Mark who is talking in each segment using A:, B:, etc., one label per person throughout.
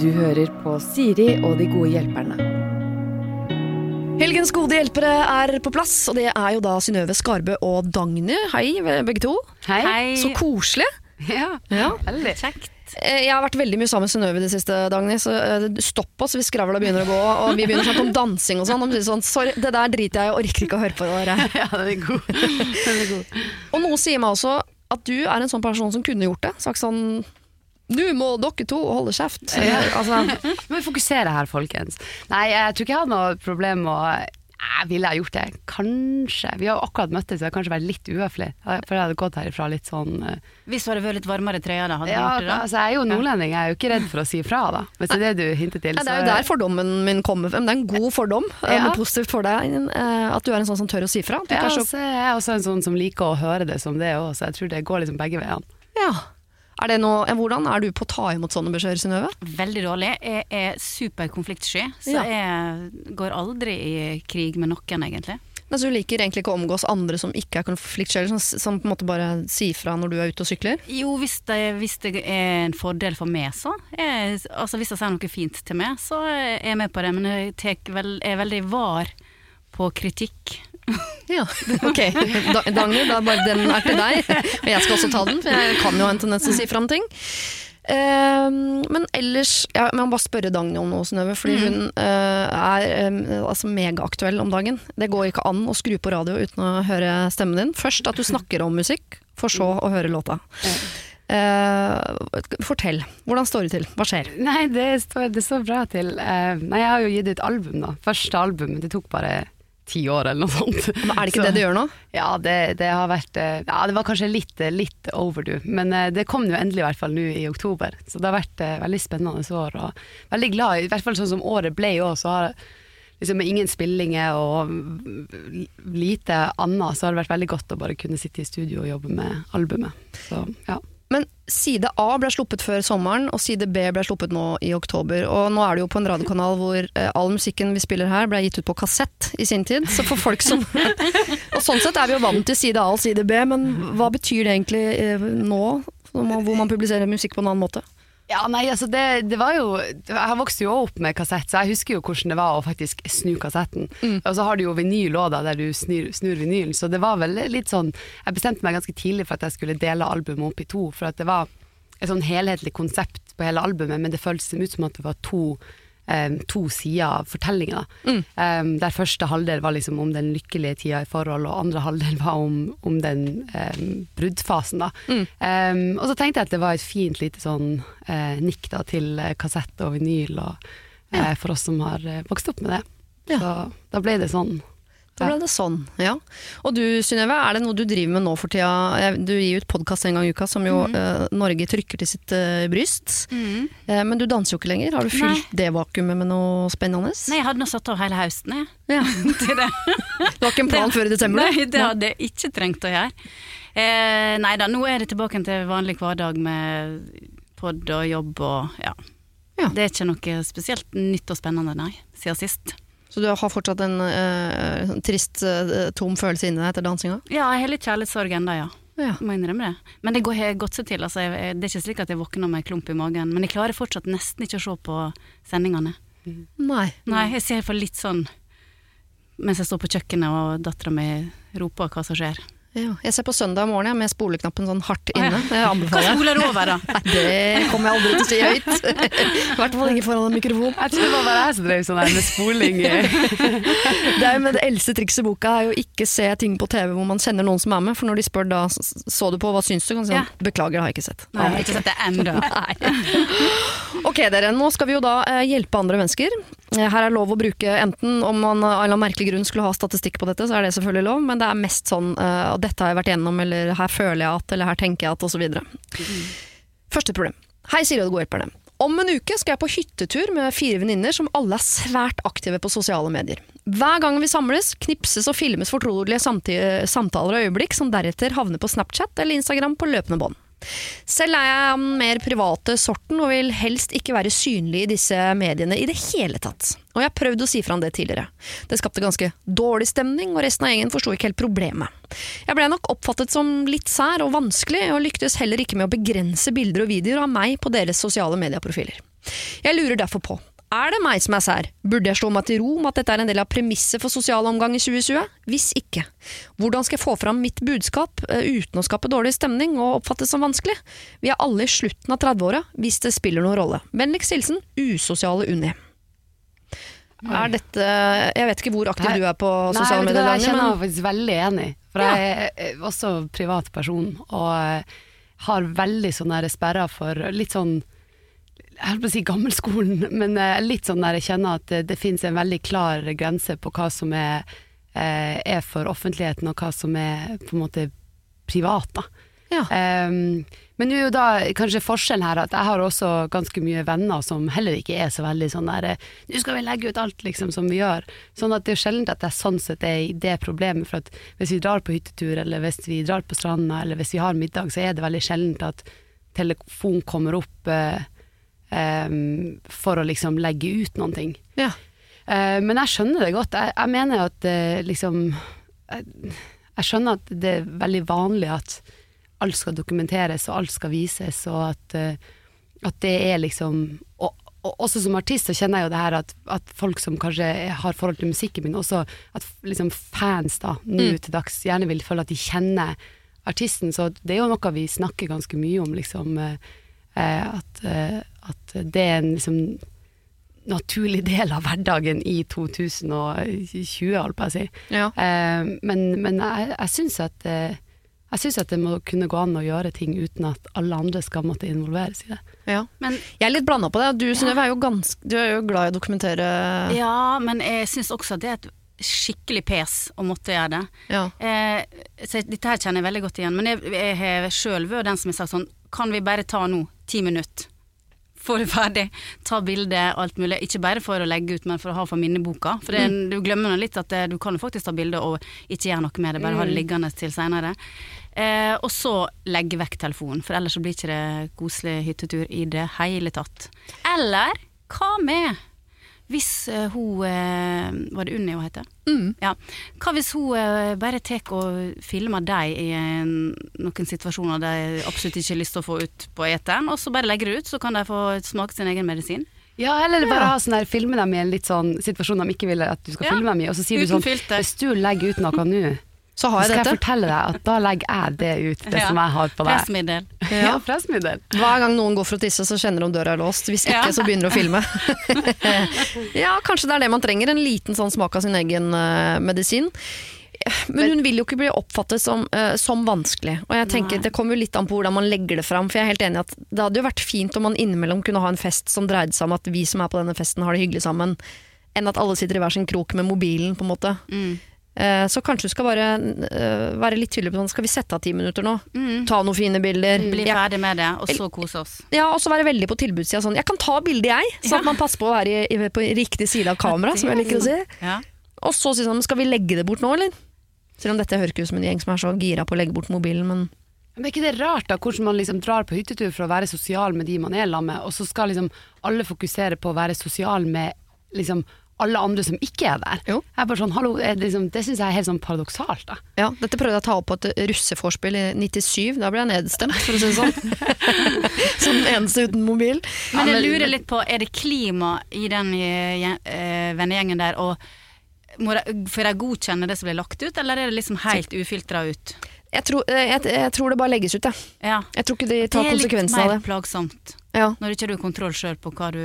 A: Du hører på Siri og de gode hjelperne.
B: Helgens gode hjelpere er på plass, og det er jo da Synnøve Skarbø og Dagny. Hei, begge to.
C: Hei.
B: Så koselig.
C: Ja,
B: Ja.
C: veldig.
D: Kjekt.
B: Eh, Jeg har vært veldig mye sammen med Synnøve i det siste, Dagny, så eh, stopp oss hvis skravla begynner å gå, og vi begynner å snakke om dansing og sånn. Og sånn Sorry, det der driter jeg i, jeg orker ikke å høre på det der.
C: Ja, den er god. Den er god.
B: Og noe sier meg også at du er en sånn person som kunne gjort det. Sagt sånn Nå må dere to holde kjeft.
C: Ja.
B: Altså,
C: Vi må fokusere her, folkens. Nei, jeg tror ikke jeg hadde noe problem med å jeg ville jeg gjort det? Kanskje. Vi har jo akkurat møttes, så jeg har kanskje vært litt uhøflig. For jeg hadde gått herifra litt sånn uh...
D: Hvis det hadde vært litt varmere i trøya, da hadde du
C: Ja,
D: gjort det da?
C: altså jeg er jo nordlending, jeg er jo ikke redd for å si fra, da. Hvis det er det du hinter til.
B: ja, det er jo der fordommen min kommer frem. Det er en god fordom. eh,
C: Ja.
B: men positivt for deg. eh, At du er en sånn som tør å si fra. Du
C: Ja,
B: er så
C: så er også en sånn som liker å høre det som det òg, så jeg tror det går liksom begge veiene.
B: Ja. Er noe, hvordan er du på å ta imot sånne beskjeder, Synnøve?
D: Veldig dårlig. Jeg er superkonfliktsky, så
B: Ja.
D: jeg går aldri i krig med noen, egentlig.
B: Altså, du liker egentlig ikke å omgås andre som ikke er konfliktsjeler, som, som på en måte bare sier fra når du er ute og sykler?
D: Jo, hvis det, hvis det er en fordel for meg, så. Jeg, altså, hvis de sier noe fint til meg, så er jeg med på det. Men jeg vel, er veldig var på kritikk.
B: Ja, ok. Da, Dagny, da bare den er til deg. Og jeg skal også ta den, for jeg kan jo ha en tendens til å si fram ting. Uh, men ellers Jeg må bare spørre Dagny om noe, Synnøve. Fordi hun uh, er um, altså megaaktuell om dagen. Det går ikke an å skru på radio uten å høre stemmen din. Først at du snakker om musikk, for så å høre låta. Uh, fortell. Hvordan står det til? Hva skjer?
C: Nei, det står, det står bra til. Eh, nei, jeg har jo gitt ut album, da. Første album. Det tok bare ti år, eller noe sånt.
B: Men er det ikke
C: Så-
B: det du gjør nå?
C: Ja, det, det har vært eh, Ja, det var kanskje litt, eh, litt overdue, men eh, det kom jo endelig i hvert fall nå i oktober. Så det har vært veldig spennende år, og veldig glad i hvert fall sånn som året ble òg, så har liksom med ingen spillinger og lite annet, så har det vært veldig godt å bare kunne sitte i studio og jobbe med albumet. Så ja.
B: Men side A ble sluppet før sommeren, og side B ble sluppet nå i oktober. Og nå er det jo på en radiokanal hvor eh, all musikken vi spiller her ble gitt ut på kassett i sin tid. Så for folk som Og sånn sett er vi jo vant til side A og side B, men hva betyr det egentlig eh, nå, hvor man publiserer musikk på en annen måte?
C: Ja, nei, altså det, det var jo Jeg vokste jo opp med kassett, så jeg husker jo hvordan det var å faktisk snu kassetten. Og så har du jo vinyl òg, der du snur, snur vinylen. Så det var vel litt sånn Jeg bestemte meg ganske tidlig for at jeg skulle dele albumet opp i to, for at det var et sånn helhetlig konsept på hele albumet, men det føltes ut som at det var to eh, to sider av fortellinga. Um, der første halvdel var liksom om den lykkelige tida i forhold, og andre halvdel var om, om den um, bruddfasen. Da. Um, og så tenkte jeg at det var et fint lite sånn eh, nikk da, til kassett og vinyl, og, eh, for oss som har vokst opp med det.
B: Ja.
C: Så da ble det sånn.
B: Da ble det sånn, ja. Og du Synnøve, er det noe du driver med nå for tida? Du gir ut podkast en gang i uka som jo eh, Norge trykker til sitt uh, bryst. Eh, men du danser jo ikke lenger. Har du fylt det vakuumet med noe spennende?
D: Nei, jeg hadde nå satt av hele høsten, jeg.
B: Ja.
D: Det.
B: Du har ikke en plan før i desember?
D: Nei, det hadde jeg ikke trengt å gjøre. Eh, nei da, nå er det tilbake til vanlig hverdag med pod og jobb og ja.
B: Ja.
D: Det er ikke noe spesielt nytt og spennende, nei, siden sist.
B: Så du har fortsatt en eh, trist, eh, tom følelse inni deg etter dansinga?
D: Ja, jeg har litt kjærlighetssorg ennå, ja.
B: Ja.
D: Må innrømme det. Men det går har gått seg til. Altså, jeg, det er ikke slik at jeg våkner med en klump i magen. Men jeg klarer fortsatt nesten ikke å se på sendingene.
B: Nei.
D: Nei, jeg ser for litt sånn mens jeg står på kjøkkenet og dattera mi roper hva som skjer.
B: Ja. Jeg ser på søndag morgen jeg, med spoleknappen sånn hardt inne. Det
D: Hva
B: anbefaler jeg.
D: spoler over, da?
B: Nei, det kommer jeg aldri til å si høyt. I hvert fall ikke foran en mikrofon.
C: Jeg tror det var bare jeg som drev sånn her med spoling.
B: Det er jo med det eldste trikset i boka er jo ikke se ting på TV hvor man kjenner noen som er med, for når de spør da så du på, hva syns du, kan du si
D: Ja.
B: beklager, det har jeg ikke sett.
D: Nei, jeg har ikke sett det ennå.
B: Ok dere, nå skal vi jo da eh, hjelpe andre mennesker. Eh, Her er lov å bruke enten, om man av en eller annen merkelig grunn skulle ha statistikk på dette, så er det selvfølgelig lov, men det er mest sånn eh, at dette har jeg vært gjennom, eller her føler jeg at, eller her tenker jeg at, osv. Første problem. Hei, Siri og de gode hjelperne. Om en uke skal jeg på hyttetur med fire venninner som alle er svært aktive på sosiale medier. Hver gang vi samles, knipses og filmes fortrolige samtaler og øyeblikk som deretter havner på Snapchat eller Instagram på løpende bånd. Selv er jeg den mer private sorten og vil helst ikke være synlig i disse mediene i det hele tatt. Og jeg har prøvd å si fra om det tidligere. Det skapte ganske dårlig stemning, og resten av gjengen forsto ikke helt problemet. Jeg ble nok oppfattet som litt sær og vanskelig, og lyktes heller ikke med å begrense bilder og videoer av meg på deres sosiale medieprofiler. Jeg lurer derfor på, er det meg som er sær? Burde jeg slå meg til ro med at dette er en del av premisset for sosial omgang i 2020? Hvis ikke, hvordan skal jeg få fram mitt budskap eh, uten å skape dårlig stemning og oppfattes som vanskelig? Vi er alle i slutten av 30-åra, hvis det spiller noen rolle. Vennligst hilsen usosiale Unni. Er dette Jeg vet ikke hvor aktiv
C: Nei.
B: du er på sosiale medier,
C: jeg kjenner meg faktisk veldig enig. For jeg er eh, også privatperson, og eh, har veldig sånne sperrer for litt sånn jeg holdt på å si gammelskolen, men eh, litt sånn der jeg kjenner at det, det finnes en veldig klar grense på hva som er, eh, er for offentligheten, og hva som er på en måte privat. da.
B: ja.
C: Um, men nå er jo da kanskje forskjellen her at jeg har også ganske mye venner som heller ikke er så veldig sånn der eh, Nå skal vi legge ut alt, liksom, som vi gjør. Sånn at det er sjelden at jeg sånn sett er i det problemet. For at hvis vi drar på hyttetur, eller hvis vi drar på stranda, eller hvis vi har middag, så er det veldig sjeldent at telefon kommer opp eh, em, for å liksom legge ut noen ting.
B: ja.
C: Uh, men jeg skjønner det godt. Jeg, jeg mener at uh, liksom jeg, jeg skjønner at det er veldig vanlig at alt skal dokumenteres og alt skal vises, og at, uh, at det er liksom og, og også som artist så kjenner jeg jo det her at, at folk som kanskje har forhold til musikken min, også at liksom fans da, nå
B: Mm.
C: til dags gjerne vil føle at de kjenner artisten. Så det er jo noe vi snakker ganske mye om, liksom. eh, at, eh, at det er en liksom naturlig del av hverdagen i 2020, holdt på å si.
B: ja.
C: Eh, men men jeg, jeg syns at eh, jeg at det må kunne gå an å gjøre ting uten at alle andre skal måtte involveres i det.
B: ja.
D: Men,
B: Jeg er litt blanda på det. Du Synnøve er ganske Du er jo glad i å dokumentere
D: ja, men jeg syns også at det er et skikkelig pes å måtte gjøre det.
B: Ja.
D: Eh, så dette her kjenner jeg veldig godt igjen, men jeg, jeg har sjøl vært den som har sagt sånn Kan vi bare ta nå ti minutter? Få det ferdig. Ta bilde, alt mulig. Ikke bare for å legge ut, men for å ha for minneboka. For det, du glemmer nå litt at det, du kan jo faktisk ta bilde og ikke gjøre noe med det, bare ha det liggende til seinere. Eh, og så legge vekk telefonen, for ellers så blir ikke det koselig hyttetur i det hele tatt. Eller hva med hvis eh, hun eh, Var det Unni hun heter?
B: Mm.
D: Ja. Hva hvis hun eh, bare tar og filmer deg i en, noen situasjoner de absolutt ikke har lyst til å få ut på eteren, og så bare legger det ut, så kan de få smake sin egen medisin?
C: Ja, eller bare ha sånn der, filme dem i en litt sånn situasjon de ikke vil at du skal
D: Ja.
C: filme dem i, og så sier du sånn
D: filter.
C: Hvis du legger ut noe nå,
B: Så har jeg
C: skal jeg fortelle deg at da legger jeg det ut, det
D: Ja.
C: som jeg har på deg.
D: Pressmiddel.
C: Ja, pressmiddel.
B: Hver gang noen går for å tisse, så kjenner de om døra er låst. Hvis ikke,
D: Ja.
B: så begynner de å filme. ja, kanskje det er det man trenger. En liten sånn smak av sin egen uh, medisin. Men hun vil jo ikke bli oppfattet som, uh, som vanskelig. Og jeg tenker
D: Nei.
B: Det kommer jo litt an på hvordan man legger det fram. For jeg er helt enig at Det hadde jo vært fint om man innimellom kunne ha en fest som dreide seg om at vi som er på denne festen, har det hyggelig sammen, enn at alle sitter i hver sin krok med mobilen. på en måte.
D: Mm.
B: Eh, Så kanskje du skal bare eh, være litt tydelig på sånn, skal vi sette av ti minutter nå?
D: Mm.
B: Ta noen fine bilder.
D: Bli
B: Jeg
D: ferdig med det, og så kose oss.
B: ja, og så være veldig på tilbudssida. Sånn, jeg kan ta bilde, jeg, Sånn at man passer på å være i, på riktig side av kameraet, som jeg liker å si.
D: Ja.
B: Og så si sånn, skal vi legge det bort nå, eller? Selv om dette høres ut som en gjeng som er så gira på å legge bort mobilen, men
C: Men er ikke det rart da, hvordan man liksom drar på hyttetur for å være sosial med de man er sammen med, og så skal liksom alle fokusere på å være sosial med liksom alle andre som ikke er der?
B: Jo.
C: Jeg er bare sånn, hallo, er det, liksom, det syns jeg er helt sånn paradoksalt. da.
B: ja, dette prøvde jeg å ta opp på et russeforspill i 97. Da ble jeg nedstemt, for å si det sånn. Som den eneste uten mobil.
D: Men jeg lurer litt på, er det klima i den eh, eh, vennegjengen der, og får de godkjenne det som blir lagt ut, eller er det liksom helt ufiltra ut?
B: Jeg tror, eh, jeg, jeg tror det bare legges ut, jeg.
D: Ja.
B: Jeg tror ikke de tar
D: det Det er litt mer plagsomt,
B: Ja.
D: når ikke du har kontroll sjøl på hva du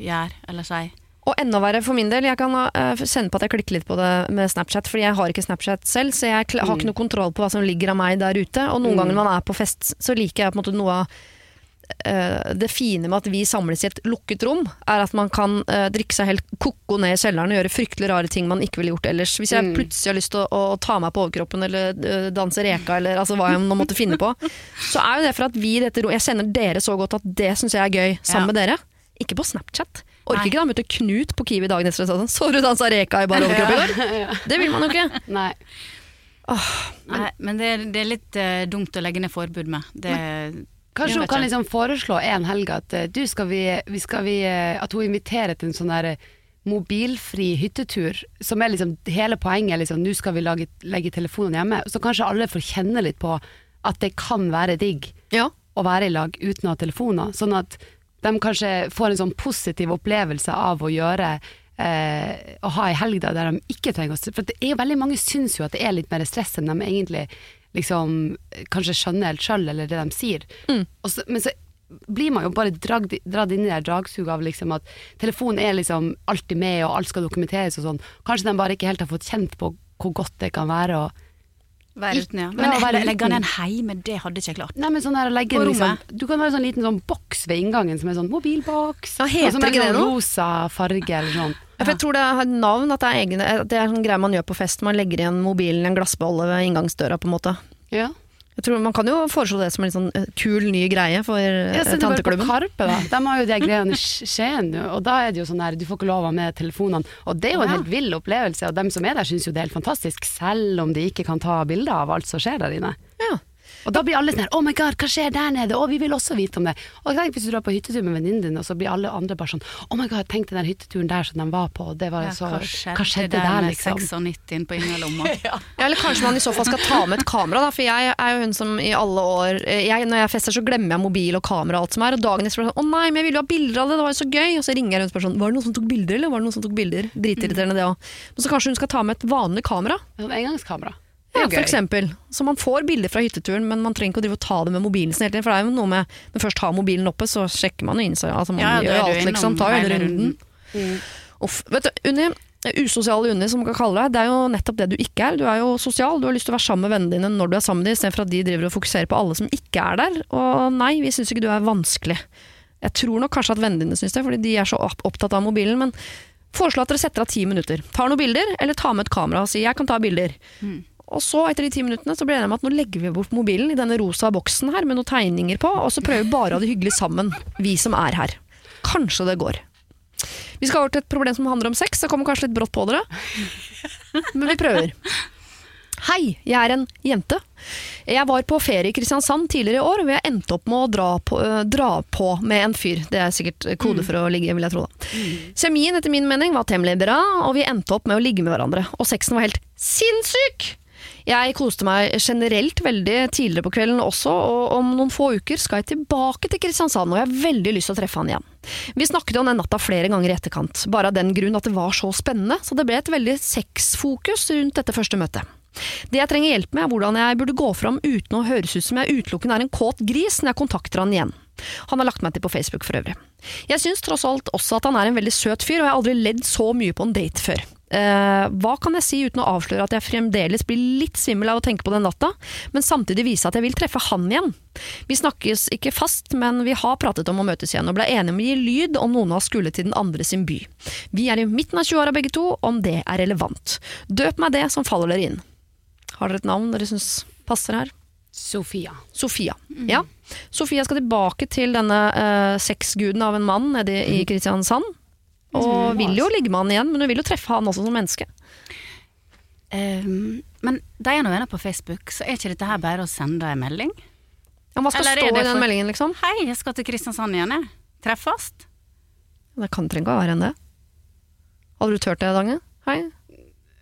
D: gjør eller sier.
B: Og enda verre for min del, jeg kan uh, sende på at jeg klikker litt på det med Snapchat, fordi jeg har ikke Snapchat selv, så jeg har ikke noe kontroll på hva som ligger av meg der ute. Og noen
C: Mm.
B: ganger når man er på fest, så liker jeg på en måte noe av eh, det fine med at vi samles i et lukket rom, er at man kan eh, drikke seg helt koko ned i kjelleren og gjøre fryktelig rare ting man ikke ville gjort ellers. Hvis jeg
C: Mm.
B: plutselig har lyst til å, å ta meg på overkroppen eller eh, danse reka eller altså, hva jeg nå måtte finne på, så er jo det for at vi i dette rommet Jeg kjenner dere så godt at det syns jeg er gøy sammen
D: Ja.
B: med dere. Ikke på Snapchat. Orker
D: Nei.
B: ikke da møte Knut på Kiwi dagen etter og si sånn Så du dansa reka i bar overkropp i går? Det vil man jo ikke.
C: Nei.
D: Nei, men det er, det er litt uh, dumt å legge ned forbud med. Det,
C: Kanskje hun kan liksom foreslå en helg at uh, du, skal vi, vi skal vi, uh, At hun inviterer til en sånn der mobilfri hyttetur, som er liksom hele poenget. Liksom, Nå skal vi lage, legge telefonen hjemme. Så kanskje alle får kjenne litt på at det kan være digg
B: Ja.
C: å være i lag uten å ha telefoner. Sånn at de kanskje får en sånn positiv opplevelse av å gjøre eh, Å ha ei helg der de ikke trenger å For det er jo veldig mange syns jo at det er litt mer stress enn de egentlig liksom kanskje skjønner helt sjøl, eller det de sier. Og så, men så blir man jo bare dragd, dratt inn i det dragsuget av liksom at telefonen er liksom alltid med, og alt skal dokumenteres og sånn. Kanskje de bare ikke helt har fått kjent på hvor godt det kan være å
D: Være uten, ja. Men ja, legge den hjemme, det hadde ikke jeg klart.
C: Nei, men sånn der, å legge liksom. Du kan ha en sånn liten sånn boks ved inngangen som er sånn mobilboks. Og som er
B: ikke det
C: sånn
B: noe?
C: rosa farge eller sånn.
B: Ja, jeg tror det har et navn, at det er, egne, at det er sånn greie man gjør på fest. Man legger igjen mobilen i en glassbolle ved inngangsdøra, på en måte.
C: Ja.
B: Jeg tror Man kan jo foreslå det som en sånn eh, kul, ny greie for eh,
C: Ja, bare på
B: tanteklubben.
C: Karpe, da. De har jo de greiene i Skien og da er det jo sånn her, du får ikke lov av med telefonene. Og det er jo en
D: Ja.
C: helt vill opplevelse, og dem som er der syns jo det er helt fantastisk, selv om de ikke kan ta bilder av alt som skjer der inne.
B: Ja.
C: Og da blir alle sånn her, oh my god, hva skjer der nede? Å, vi vil også vite om det. Og tenk hvis du drar på hyttetur med venninnen din, og så blir alle andre bare sånn, oh my god, tenk den der hytteturen der som de var på, og det var
D: Ja,
C: så,
D: hva skjedde,
C: der,
D: der med
C: liksom?
D: 96 på innerlomma?
B: Ja, eller kanskje man i så fall skal ta med et kamera, da. For jeg er jo hun som i alle år eh, jeg, Når jeg fester, så glemmer jeg mobil og kamera og alt som er. Og dagen etter sånn Å nei, men jeg ville jo ha bilder av det, det var jo så gøy. Og så ringer jeg rundt og spør sånn Var det noen som tok bilder, eller var det noen som tok bilder? Dritirriterende det òg. Men så kanskje hun skal ta med et vanlig kamera.
C: Engangskamera.
B: Ja, for eksempel. Så man får bilder fra hytteturen, men man trenger ikke å drive og ta det med mobilen sin hele tiden. For det er jo noe med Når først har mobilen oppe, så sjekker man jo inn seg. Altså man
D: Ja,
B: gjør alt, liksom. Tar jo hele runden.
D: runden.
B: Uff. Vet du, Unni, usosiale Unni, som man kan kalle deg, det er jo nettopp det du ikke er. Du er jo sosial, du har lyst til å være sammen med vennene dine når du er sammen med dem, istedenfor at de driver og fokuserer på alle som ikke er der. Og nei, vi syns ikke du er vanskelig. Jeg tror nok kanskje at vennene dine syns det, fordi de er så opptatt av mobilen. men Foreslå at dere setter av ti minutter. Tar noen bilder, eller tar med et kamera og sier 'jeg kan ta bilder'. Og så, etter de ti minuttene, så blir det enig om at nå legger vi bort mobilen i denne rosa boksen her med noen tegninger på, og så prøver vi bare å ha det hyggelig sammen, vi som er her. Kanskje det går. Vi skal over til et problem som handler om sex. Det kommer kanskje litt brått på dere, men vi prøver. Hei, jeg er en jente. Jeg var på ferie i Kristiansand tidligere i år, hvor jeg endte opp med å dra på, øh, dra på med en fyr. Det er sikkert kode for å ligge, vil jeg tro. da. Kjemien etter min mening var temmelig bra, og vi endte opp med å ligge med hverandre. Og sexen var helt sinnssyk! Jeg koste meg generelt veldig tidligere på kvelden også, og om noen få uker skal jeg tilbake til Kristiansand, og jeg har veldig lyst til å treffe han igjen. Vi snakket om den natta flere ganger i etterkant, bare av den grunn at det var så spennende, så det ble et veldig sexfokus rundt dette første møtet. Det jeg trenger hjelp med er hvordan jeg burde gå fram uten å høres ut som jeg utelukkende er en kåt gris når jeg kontakter han igjen. Han har lagt meg til på Facebook for øvrig. Jeg syns tross alt også at han er en veldig søt fyr, og jeg har aldri ledd så mye på en date før. Eh, hva kan jeg si uten å avsløre at jeg fremdeles blir litt svimmel av å tenke på den natta, men samtidig vise at jeg vil treffe han igjen? Vi snakkes ikke fast, men vi har pratet om å møtes igjen, og ble enige om å gi lyd om noen av oss skulle til den andre sin by. Vi er i midten av 20-åra begge to, om det er relevant. Døp meg det som faller dere inn. Har dere et navn dere syns passer her?
C: Sofia.
B: Sofia. Ja. Sofia skal tilbake til denne uh, sexguden av en mann nede i Kristiansand. Og vil jo ligge med han igjen, men du vil jo treffe han også som menneske.
D: Um, men de er nå venner på Facebook, så er ikke dette her bare å sende en melding?
B: Ja, hva skal
D: Eller er
B: stå i den
D: for-
B: meldingen, liksom?
D: Hei, jeg skal til Kristiansand igjen, jeg. Treffes?
B: Det kan trenger ikke å være enn det. Hadde du turt det, Dange? Hei,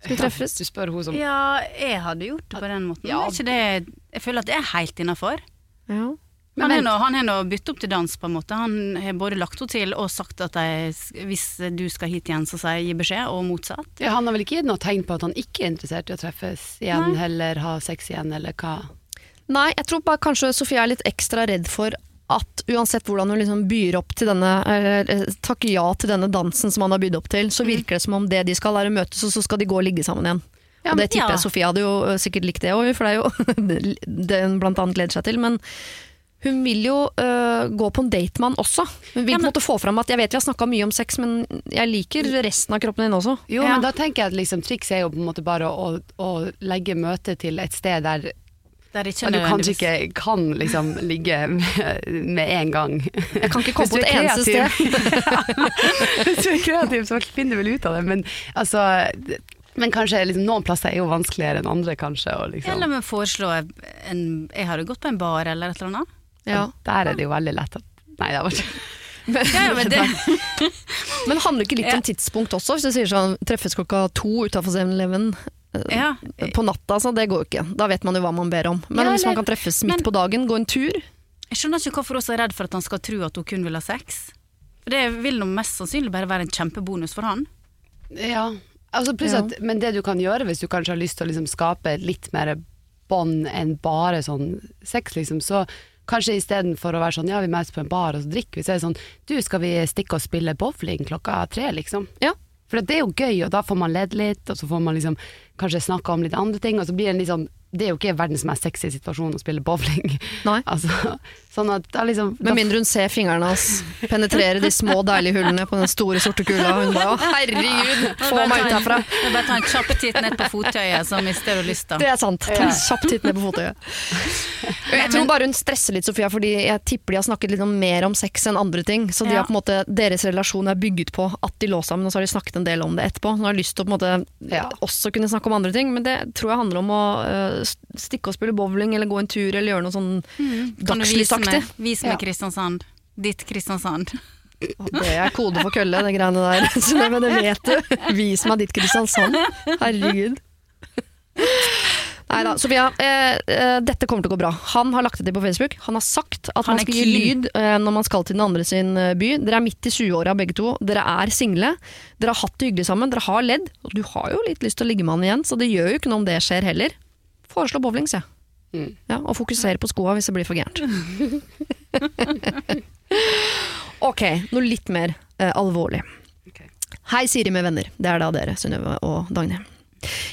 B: skal vi treffes?
C: Du spør hun som
D: Ja, jeg hadde gjort det på den måten.
C: Ja.
D: Er ikke det, jeg føler at det er helt innafor.
B: Ja.
D: Han
C: Men
D: han har nå byttet opp til dans, på en måte. Han har både lagt henne til og sagt at jeg, hvis du skal hit igjen, så sier jeg gi beskjed, og motsatt.
C: ja, Han har vel ikke gitt noe tegn på at han ikke er interessert i å treffes igjen, eller ha sex igjen, eller hva?
B: Nei, jeg tror bare kanskje Sofie er litt ekstra redd for at uansett hvordan hun liksom byr opp til denne, eller eh, takker ja til denne dansen som han har bydd opp til, så virker det som om det de skal er å møtes, og så skal de gå og ligge sammen igjen.
D: Ja,
B: og det tipper
D: ja.
B: jeg Sofia hadde jo eh, sikkert likt det òg, for det er jo det hun blant annet gleder seg til. Men hun vil jo øh, gå på en date med han også. Hun vil
D: Ja,
B: på en måte få fram at jeg vet vi har snakka mye om sex, men jeg liker resten av kroppen din også.
C: Jo,
D: Ja.
C: men da tenker jeg at liksom, triks er jo på en måte bare å, å legge møtet til et sted der
D: Der ikke
C: du kanskje ikke kan liksom ligge med, en gang.
B: Jeg kan ikke komme på et
C: du
B: eneste sted.
C: Hvis du er kreativ, så finner du vel ut av det. Men, altså, men kanskje liksom, noen plasser er jo vanskeligere enn andre, kanskje. Og liksom.
D: Eller vi foreslår en Jeg hadde gått på en bar eller et eller annet.
B: Ja.
C: Der er det jo veldig lett at Nei, det var ikke
D: Ja, men det,
B: Men handler ikke litt om tidspunkt også? Hvis du sier sånn treffes klokka to utafor 7-Eleven
D: ja.
B: på natta, så det går jo ikke. Da vet man jo hva man ber om. Men
D: Ja,
B: hvis man kan treffes midt
D: men-
B: på dagen, gå en tur
D: Jeg skjønner ikke hvorfor hun er redd for at han skal tro at hun kun vil ha sex. For det vil nå mest sannsynlig bare være en kjempebonus for han.
C: Ja. Altså, at, men det du kan gjøre hvis du kanskje har lyst til å liksom skape litt mer bånd enn bare sånn sex, liksom, så kanskje istedenfor å være sånn ja, vi møtes på en bar og så drikker vi, så er det sånn du, skal vi stikke og spille bowling klokka tre, liksom?
B: Ja.
C: For det er jo gøy, og da får man ledd litt, og så får man liksom kanskje snakka om litt andre ting, og så blir det en litt sånn Det er jo ikke verdens mest sexy situasjon å spille bowling.
B: Nei.
C: Altså, sånn at da liksom
B: Med mindre hun ser fingrene hans penetrere de små deilige hullene på den store sorte kula. Hun bare 'Å, herregud, få meg ut herfra'.
D: Det er bare ta en kjapp titt ned på fottøyet, så mister du lysta.
B: Det er sant. Ta en kjapp titt ned på fotøyet. Jeg tror bare hun stresser litt, Sofia, fordi jeg tipper de har snakket litt mer om sex enn andre ting. Så de har på en måte, deres relasjon er bygget på at de lå sammen, og så har de snakket en del om det etterpå. Hun har lyst til å på en måte
C: Ja.
B: også kunne snakke om andre ting, men det tror jeg handler om å øh, stikke og spille bowling, eller gå en tur, eller gjøre noe sånn
D: dagslig du vise
B: dagslysaktig.
D: meg, meg
C: Ja.
D: Kristiansand? Ditt Kristiansand.
B: Det er kode for kølle, det greiene der. Synnøve, det vet du. Vis meg ditt Kristiansand. Herregud. Nei da, Sofia. Eh, eh, dette kommer til å gå bra. Han har lagt det til på Facebook. Han har sagt at
D: Han
B: man skal gi lyd eh, når man skal til den andre sin eh, by. Dere er midt i 20-åra begge to. Dere er single. Dere har hatt det hyggelig sammen. Dere har ledd. Og du har jo litt lyst til å ligge med han igjen, så det gjør jo ikke noe om det skjer heller. Foreslå bowling, sier jeg.
C: Mm.
B: Ja, og fokusere på skoa hvis det blir for gærent. ok, noe litt mer eh, alvorlig.
C: Okay.
B: Hei, Siri med venner. Det er da dere, Synnøve og Dagny.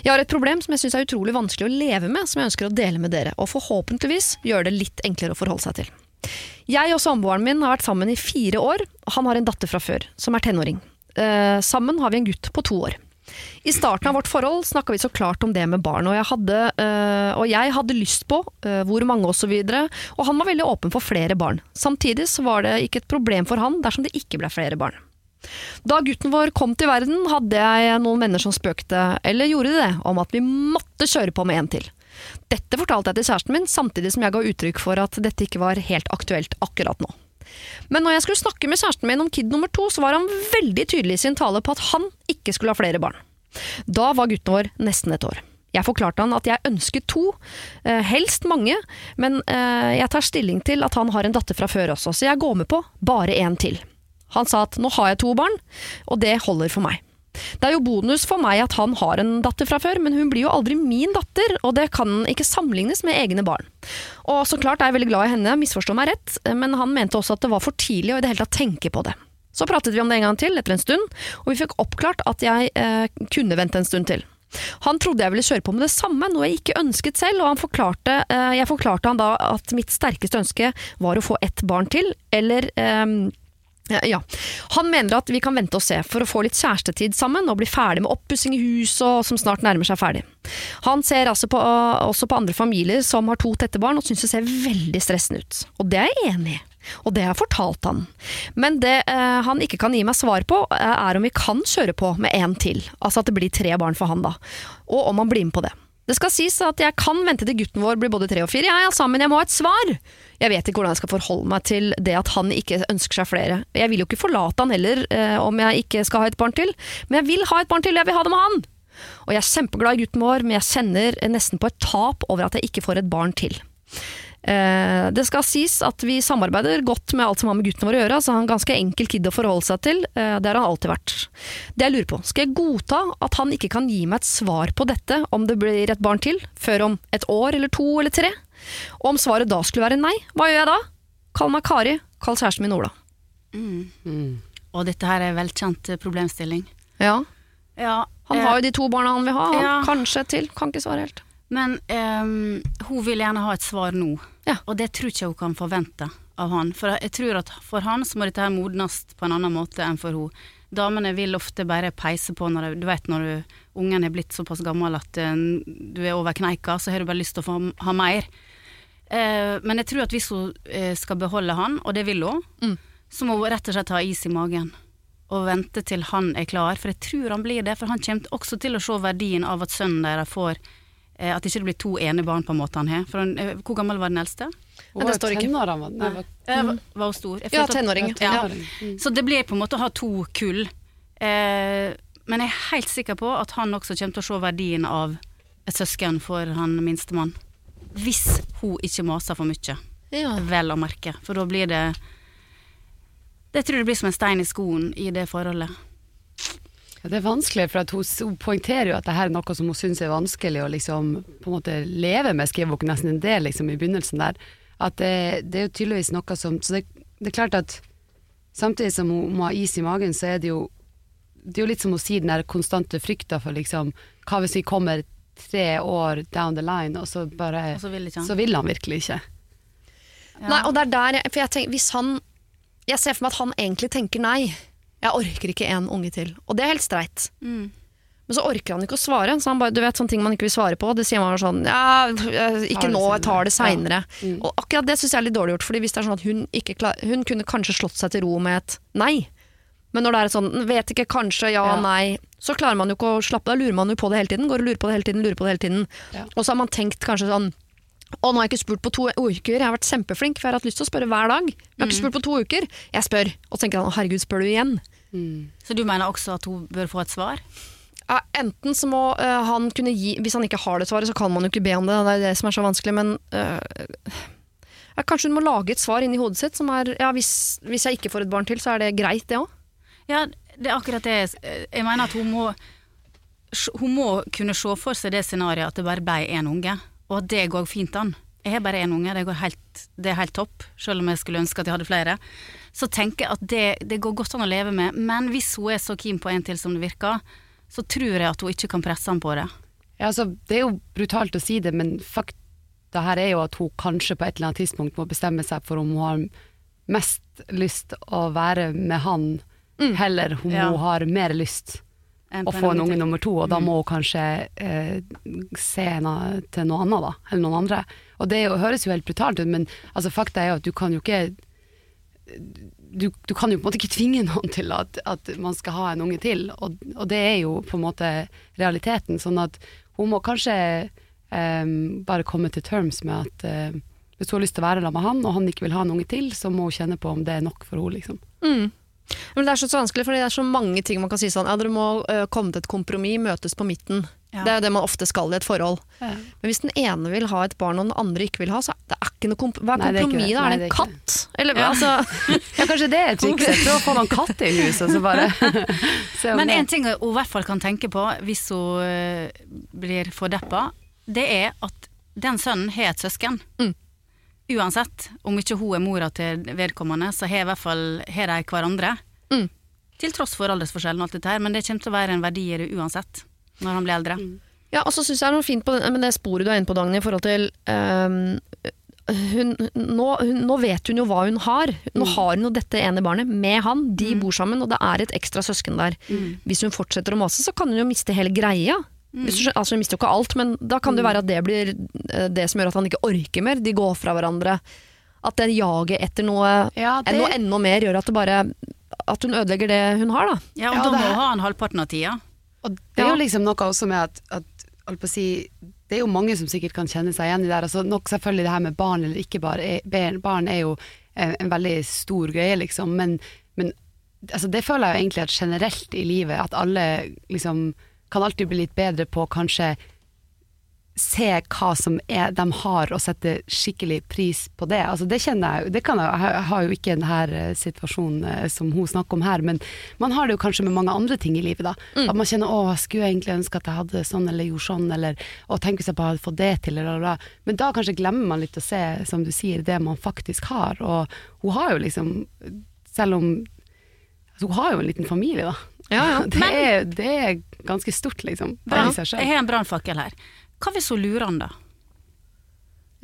B: Jeg har et problem som jeg syns er utrolig vanskelig å leve med, som jeg ønsker å dele med dere, og forhåpentligvis gjøre det litt enklere å forholde seg til. Jeg og samboeren min har vært sammen i fire år, og han har en datter fra før, som er tenåring. Eh, sammen har vi en gutt på to år. I starten av vårt forhold snakka vi så klart om det med barn, og jeg hadde, øh, og jeg hadde lyst på øh, hvor mange osv., og, så og han var veldig åpen for flere barn. Samtidig så var det ikke et problem for han dersom det ikke ble flere barn. Da gutten vår kom til verden, hadde jeg noen venner som spøkte, eller gjorde de det, om at vi måtte kjøre på med en til. Dette fortalte jeg til kjæresten min, samtidig som jeg ga uttrykk for at dette ikke var helt aktuelt akkurat nå. Men når jeg skulle snakke med kjæresten min om kid nummer to, så var han veldig tydelig i sin tale på at han ikke skulle ha flere barn. Da var gutten vår nesten et år. Jeg forklarte han at jeg ønsket to, eh, helst mange, men eh, jeg tar stilling til at han har en datter fra før også, så jeg går med på bare én til. Han sa at nå har jeg to barn, og det holder for meg. Det er jo bonus for meg at han har en datter fra før, men hun blir jo aldri min datter, og det kan ikke sammenlignes med egne barn. Og så klart er jeg veldig glad i henne, misforstå meg rett, men han mente også at det var for tidlig å i det hele tatt tenke på det. Så pratet vi om det en gang til, etter en stund, og vi fikk oppklart at jeg eh, kunne vente en stund til. Han trodde jeg ville kjøre på med det samme, noe jeg ikke ønsket selv, og forklarte, eh, jeg forklarte han da at mitt sterkeste ønske var å få ett barn til, eller eh, ja. Han mener at vi kan vente og se for å få litt kjærestetid sammen og bli ferdig med oppussing i huset som snart nærmer seg ferdig. Han ser altså på, også på andre familier som har to tette barn og syns det ser veldig stressende ut. Og det er jeg enig i. Og det har jeg fortalt han. Men det eh, han ikke kan gi meg svar på, eh, er om vi kan kjøre på med en til. Altså at det blir tre barn for han da. Og om han blir med på det. Det skal sies at jeg kan vente til gutten vår blir både tre og fire, jeg, altså, men jeg må ha et svar. Jeg vet ikke hvordan jeg skal forholde meg til det at han ikke ønsker seg flere. Jeg vil jo ikke forlate han heller eh, om jeg ikke skal ha et barn til, men jeg vil ha et barn til, jeg vil ha det med han. Og jeg er kjempeglad i gutten vår, men jeg kjenner nesten på et tap over at jeg ikke får et barn til. Eh, det skal sies at vi samarbeider godt med alt som har med gutten vår å gjøre, så han er en ganske enkel kid å forholde seg til. Eh, det har han alltid vært. Det jeg lurer på, skal jeg godta at han ikke kan gi meg et svar på dette, om det blir et barn til, før om et år eller to eller tre? Og om svaret da skulle være nei, hva gjør jeg da? Kall meg Kari, kall kjæresten min Ola.
C: Mm.
D: Og dette her er en velkjent eh, problemstilling.
B: Ja,
D: Ja,
B: han har jo de to barna han vil ha,
D: Ja.
B: kanskje til, kan ikke svare helt.
D: Men um, hun vil gjerne ha et svar nå,
B: Ja.
D: og det tror ikke hun kan forvente av han. For jeg tror at for han så må dette her modnes på en annen måte enn for hun. Damene vil ofte bare peise på når du vet når du, ungen er blitt såpass gammel at uh, du er over kneika, så har du bare lyst til å få ha mer. Uh, men jeg tror at hvis hun uh, skal beholde han, og det vil hun,
B: Mm.
D: så må hun rett og slett ha is i magen. Og vente til han er klar, for jeg tror han blir det. For han kommer også til å se verdien av at sønnen deres får eh, At ikke det blir to ene barn på en måte han har. For han, eh, hvor gammel var den eldste?
C: Hun
B: det
C: var jo
B: står ikke.
C: var- var-
D: Jeg var, var hun stor?
B: Ja,
D: tenåring. at-
B: tenåring.
C: ja. Mm.
D: Så det blir på en måte å ha to kull. Eh, men jeg er helt sikker på at han også kommer til å se verdien av et søsken for han minstemann. Hvis hun ikke maser for mye,
B: Ja.
D: vel å merke. For da blir det Det tror jeg blir som en stein i skoen i det forholdet.
C: Ja, det er vanskelig, for at hun, hun poengterer jo at det her er noe som hun syns er vanskelig å liksom, på en måte leve med, skriver hun nesten en del liksom, i begynnelsen der. At det, det er jo tydeligvis noe som Så det, det er klart at samtidig som hun må ha is i magen, så er det jo Det er jo litt som å si den der konstante frykta for liksom Hva hvis vi kommer tre år down the line, og så bare
D: Og så vil han.
C: Så vil han virkelig ikke.
D: Ja.
B: Nei, og det er der jeg, For jeg tenker, hvis han Jeg ser for meg at han egentlig tenker nei. Jeg orker ikke en unge til. Og det er helt streit.
D: Mm.
B: Men så orker han ikke å svare. Så han bare, du vet sånne ting man ikke vil svare på. Det sier man sånn Ja, eh, ikke nå, jeg tar det
C: senere.
B: Ja.
C: Mm.
B: Og akkurat det syns jeg er litt dårlig gjort. Fordi hvis det er sånn at hun ikke klar, Hun kunne kanskje slått seg til ro med et nei. Men når det er et sånn vet ikke, kanskje, ja,
C: Ja.
B: nei, så klarer man jo ikke å slappe Da lurer man jo på det hele tiden. Går og lurer på det hele tiden, lurer på det hele tiden.
C: Ja.
B: Og så har man tenkt kanskje sånn å, nå har jeg ikke spurt på to uker, jeg har vært kjempeflink, for jeg har hatt lyst til å spørre hver dag. Jeg har ikke spurt på to uker. Jeg spør, og så tenker han, å herregud, spør du igjen?
C: Mm.
D: Så du mener også at hun bør få et svar?
B: Ja, enten så må uh, han kunne gi Hvis han ikke har det svaret, så kan man jo ikke be om det. Det er det som er så vanskelig. Men uh, ja, kanskje hun må lage et svar inni hodet sitt som er ja, hvis, hvis jeg ikke får et barn til, så er det greit, det òg.
D: Ja, det er akkurat det. Jeg mener at hun må Hun må kunne se for seg det scenarioet at det bare ble én unge, og det går fint an. Jeg har bare én unge, det, går helt, det er helt topp, selv om jeg skulle ønske at jeg hadde flere. Så tenker jeg at det, det går godt an å leve med, men hvis hun er så keen på en til som det virker, så tror jeg at hun ikke kan presse han på det.
C: Ja, altså, det er jo brutalt å si det, men fakta her er jo at hun kanskje på et eller annet tidspunkt må bestemme seg for om hun har mest lyst å være med han, heller om
D: Ja.
C: hun har mer lyst å få en
D: unge
C: nummer to, og da må hun kanskje eh, se henne til noe annet, da, eller noen andre. Og det jo, høres jo helt brutalt ut, men altså, fakta er jo at du kan jo ikke du, du kan jo på en måte ikke tvinge noen til at, at man skal ha en unge til, og, og det er jo på en måte realiteten. Sånn at hun må kanskje eh, bare komme til terms med at eh, hvis hun har lyst til å være sammen med han, og han ikke vil ha en unge til, så må hun kjenne på om det er nok for henne, liksom.
B: Mm. Men det er så, så vanskelig, for det er så mange ting man kan si sånn Ja, dere må uh, komme til et kompromiss, møtes på midten.
D: Ja.
B: Det er jo det man ofte skal i et forhold.
C: Ja.
B: Men hvis den ene vil ha et barn og den andre ikke vil ha, så er det er ikke noe komp hva er kompromiss? da? Er det en
C: ikke
B: katt? Eller
D: Ja.
B: altså
C: Ja, kanskje det er trikset. Prøv å få noen katter i huset, så bare
D: Men en ting hun i hvert fall kan tenke på hvis hun blir fordeppa, det er at den sønnen har et søsken.
B: Mm.
D: Uansett, om ikke hun er mora til vedkommende, så har i hvert fall har de hverandre.
B: Mm.
D: Til tross for aldersforskjellen og alt dette her, men det kommer til å være en verdi i det uansett, når han blir eldre.
B: Ja, og så syns jeg det er noe fint på det, men det sporet du er inne på, Dagny, i forhold til um, hun, nå, hun, nå vet hun jo hva hun har. Nå har hun jo dette ene barnet med han. De bor sammen, og det er et ekstra søsken der. Hvis hun fortsetter å mase, så kan hun jo miste hele greia. Hvis du, altså Hun mister jo ikke alt, men da kan det jo være at det blir eh, det som gjør at han ikke orker mer. De går fra hverandre. At det jaget etter noe,
C: Ja, det-
B: noe enda mer gjør at det bare At hun ødelegger det hun har, da.
D: Ja, og
C: Ja,
D: da må hun ha en halvparten av tida.
C: Og det er jo liksom noe også med at, at holdt på å si, det er jo mange som sikkert kan kjenne seg igjen i det. Altså, nok selvfølgelig det her med barn eller ikke barn, er, barn er jo en, en veldig stor greie, liksom. Men, men altså, det føler jeg jo egentlig at generelt i livet, at alle liksom kan alltid bli litt bedre på kanskje se hva som er, de har, og sette skikkelig pris på det. Altså det kjenner jeg jo, det kan jeg, jeg har jo ikke denne situasjonen eh, som hun snakker om her, men man har det jo kanskje med mange andre ting i livet. da. At man kjenner å, skulle jeg egentlig ønske at jeg hadde sånn eller gjorde sånn, eller å tenk hvis jeg bare hadde fått det til, eller bla. Men da kanskje glemmer man litt å se, som du sier, det man faktisk har. Og hun har jo liksom, selv om altså Hun har jo en liten familie, da.
B: Ja, ja.
C: Det, er, det er ganske stort, liksom. selv.
D: Jeg har en brannfakkel her. Hva hvis hun lurer han, da?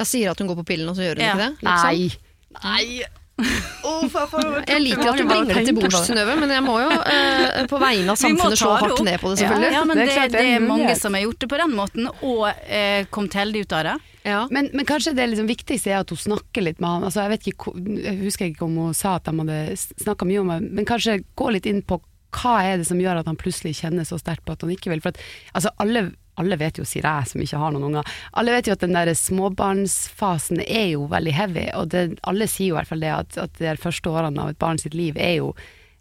B: Jeg sier at hun går på pillen, og så gjør hun
D: Ja.
B: ikke det? liksom.
C: Nei. Nei.
B: Jeg liker at du bringer det til bords. Synnøve, men jeg må jo eh, på vegne av samfunnet slå hardt ned på det, selvfølgelig.
D: Ja, men
C: Det
D: det,
C: er klart det er
D: det er mange som har gjort det på den måten, og eh, kommet heldig ut av det.
B: Ja.
C: Men, men kanskje det liksom viktigste er at hun snakker litt med han. Altså, jeg, vet ikke, jeg husker ikke om hun sa at de hadde snakka mye om det, men kanskje gå litt inn på hva er det som gjør at han plutselig kjenner så sterkt på at han ikke vil. For at, altså, alle, alle vet jo, sier jeg som ikke har noen unger, alle vet jo at den der småbarnsfasen er jo veldig heavy, og det, alle sier jo i hvert fall det at, at de første årene av et barn sitt liv er jo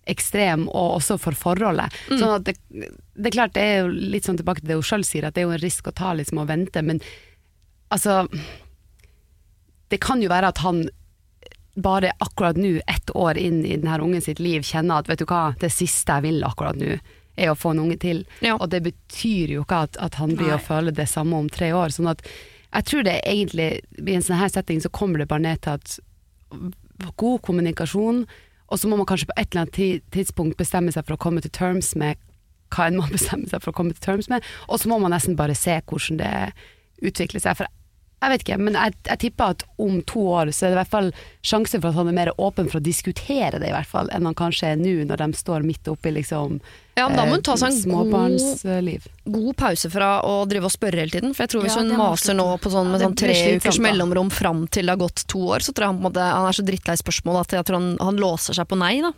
C: ekstrem, og også for forholdet. Sånn at det, det er klart, det er jo litt sånn tilbake til det hun sjøl sier, at det er jo en risk å ta liksom å vente, men altså Det kan jo være at han bare akkurat nå, ett år inn i denne ungen sitt liv, kjenner at vet du hva, det siste jeg vil akkurat nå, er å få en unge til.
B: Ja.
C: Og det betyr jo ikke at, at han blir
D: Nei.
C: å føle det samme om tre år. Sånn at jeg tror det egentlig, i en sånn her setting, så kommer det bare ned til at god kommunikasjon, og så må man kanskje på et eller annet tidspunkt bestemme seg for å komme til terms med hva enn man bestemmer seg for å komme til terms med, og så må man nesten bare se hvordan det utvikler seg. For jeg vet ikke, men jeg, jeg tipper at om to år så er det i hvert fall sjanse for at han er mer åpen for å diskutere det, i hvert fall, enn han kanskje er nå, når de står midt oppi liksom
B: Ja, men da må hun ta seg en god, god pause fra å drive og spørre hele tiden. For jeg tror hvis
D: Ja,
B: hun maser nå på sånn med
C: Ja,
B: sånn tre ukers mellomrom fram til det har gått to år, så tror jeg han, på en måte, han er så drittlei spørsmål at jeg tror han, han låser seg på nei. da.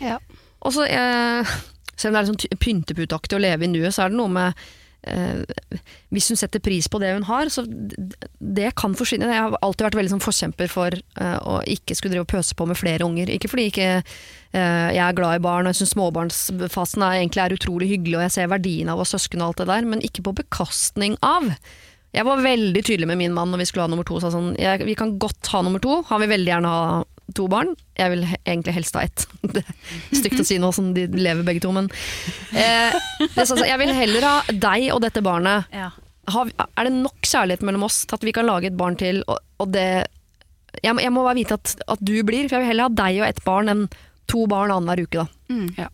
C: Ja.
B: Og så, eh, selv om det er liksom ty- pynteputaktig å leve i nuet, så er det noe med eh, Hvis hun setter pris på det hun har, så det kan forsvinne. Jeg har alltid vært veldig sånn forkjemper for eh, å ikke skulle drive og pøse på med flere unger. Ikke fordi ikke eh, jeg er glad i barn og jeg syns småbarnsfasen er, egentlig er utrolig hyggelig og jeg ser verdien av å ha søsken og alt det der, men ikke på bekastning av. Jeg var veldig tydelig med min mann når vi skulle ha nummer to. Sa sånn, jeg, vi kan godt ha nummer to, han vil veldig gjerne ha to barn. Jeg vil he egentlig helst ha ett. Det er stygt å si nå som de lever begge to, men eh, det, sånn, jeg vil heller ha deg og dette barnet.
D: Ja.
B: Ha, er det nok kjærlighet mellom oss til at vi kan lage et barn til? Og, og det, jeg, må- jeg må bare vite at, at du blir, for jeg vil heller ha deg og ett barn enn to barn annenhver uke. da.
D: Mm.
C: Ja.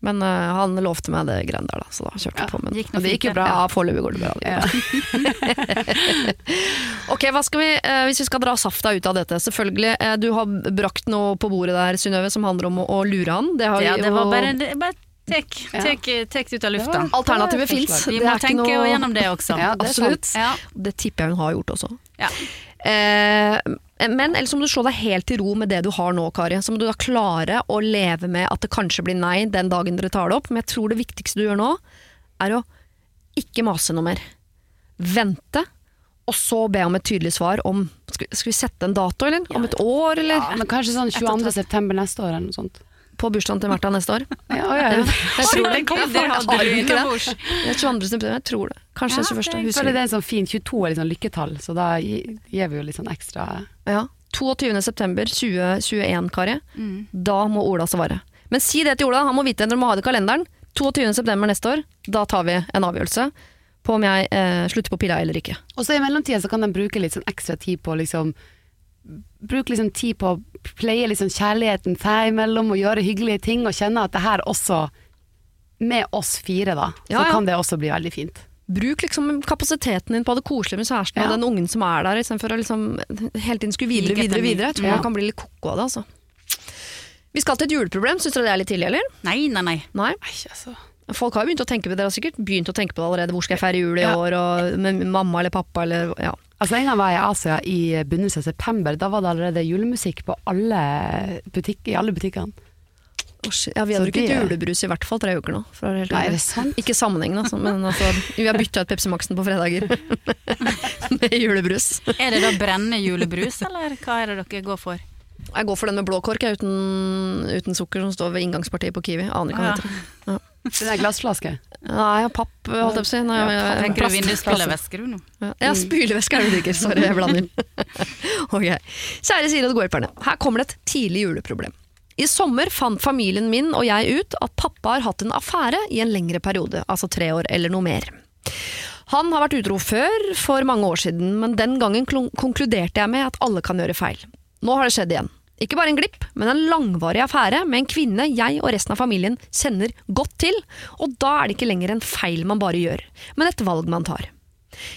B: Men uh, han lovte meg det greiene der, da, så da kjørte jeg
C: Ja,
B: på. Men,
D: gikk
B: og det gikk jo bra. Ja, foreløpig går det bra. Ja. ok, hva skal vi, uh, Hvis vi skal dra safta ut av dette Selvfølgelig, Uh, Du har brakt noe på bordet der, Synnøve, som handler om å, å lure han. Det har
D: ja, det var bare, det, bare tek, tek, tek det ut av lufta.
C: Det
B: Alternativet
C: Det
B: fins.
D: Vi må tenke gjennom det også.
C: Ja, det
B: Absolutt.
D: Ja.
B: Det tipper jeg hun har gjort også.
D: Ja.
B: Eh, men ellers må du slå deg helt til ro med det du har nå, Kari. Så må du da klare å leve med at det kanskje blir nei den dagen dere tar det opp. Men jeg tror det viktigste du gjør nå, er å ikke mase noe mer. Vente, og så be om et tydelig svar om Skal, vi sette en dato, eller? Om et år, eller?
C: Ja, men kanskje sånn 22. september neste år eller noe sånt.
B: På bursdagen til Märtha neste år?
C: Ja, ja. ja.
B: Jeg tror det. Jeg
D: du
B: du ikke det? Jeg tror 22. september, jeg tror det. Kanskje
D: Ja,
B: 21.
D: det-
C: Jeg
B: Husker
C: det er en sånn fin 22 er litt sånn lykketall, så da gir vi jo litt sånn ekstra
B: Ja. 22. september 2021, Kari.
D: Mm.
B: Da må Ola svare. Men si det til Ola, han må vite når må ha det i kalenderen. 22. september neste år, da tar vi en avgjørelse på om jeg eh, slutter på pilla eller ikke.
C: Og så i mellomtida så kan den bruke litt sånn ekstra tid på liksom Bruke liksom tid på å pleie liksom kjærligheten seg imellom og gjøre hyggelige ting, og kjenne at det her også Med oss fire, da,
B: Ja,
C: så
B: ja.
C: kan det også bli veldig fint.
B: Bruk liksom kapasiteten din på det koselige med kjæresten
C: Ja.
B: og den ungen som er der, istedenfor å liksom hele tiden skulle videre, videre, videre. Jeg tror
C: Ja.
B: man kan bli litt koko av det, altså. Vi skal til et juleproblem, syns dere det er litt tidlig, eller?
D: Nei, nei, nei.
B: Nei?
C: Nei, altså.
B: Folk har jo begynt å tenke på det, dere har sikkert begynt å tenke på det allerede. Hvor skal jeg feire jul i
C: Ja.
B: år, og med mamma eller pappa, eller ja.
C: Altså En gang var jeg i Asia i begynnelsen av september. Da var det allerede julemusikk på alle butikk, i alle butikkene.
B: Shit. Ja, vi har
C: Så
B: drukket
C: det-
B: julebrus i hvert fall tre uker nå.
C: Nei, er det sant?
B: Ikke sammenhengende, altså, men altså, vi har bytta ut Pepsi Max-en på fredager med julebrus.
D: Er det da brennende julebrus, eller hva er det dere går for?
B: Jeg går for den med blå kork, uten, uten sukker, som står ved inngangspartiet på Kiwi. Aner ikke hva
D: Ja.
B: det heter.
C: Den er glassflaske.
B: Nei, papp, holdt jeg på å si. Nei,
C: Ja,
D: Tenker du du nå?
B: Ja, ja spylevæske er det du drikker. Sorry, jeg blander. ok. Kjære Siri og det. Her kommer det et tidlig juleproblem. I sommer fant familien min og jeg ut at pappa har hatt en affære i en lengre periode, altså tre år eller noe mer. Han har vært utro før, for mange år siden, men den gangen konkluderte jeg med at alle kan gjøre feil. Nå har det skjedd igjen. Ikke bare en glipp, men en langvarig affære med en kvinne jeg og resten av familien kjenner godt til, og da er det ikke lenger en feil man bare gjør, men et valg man tar.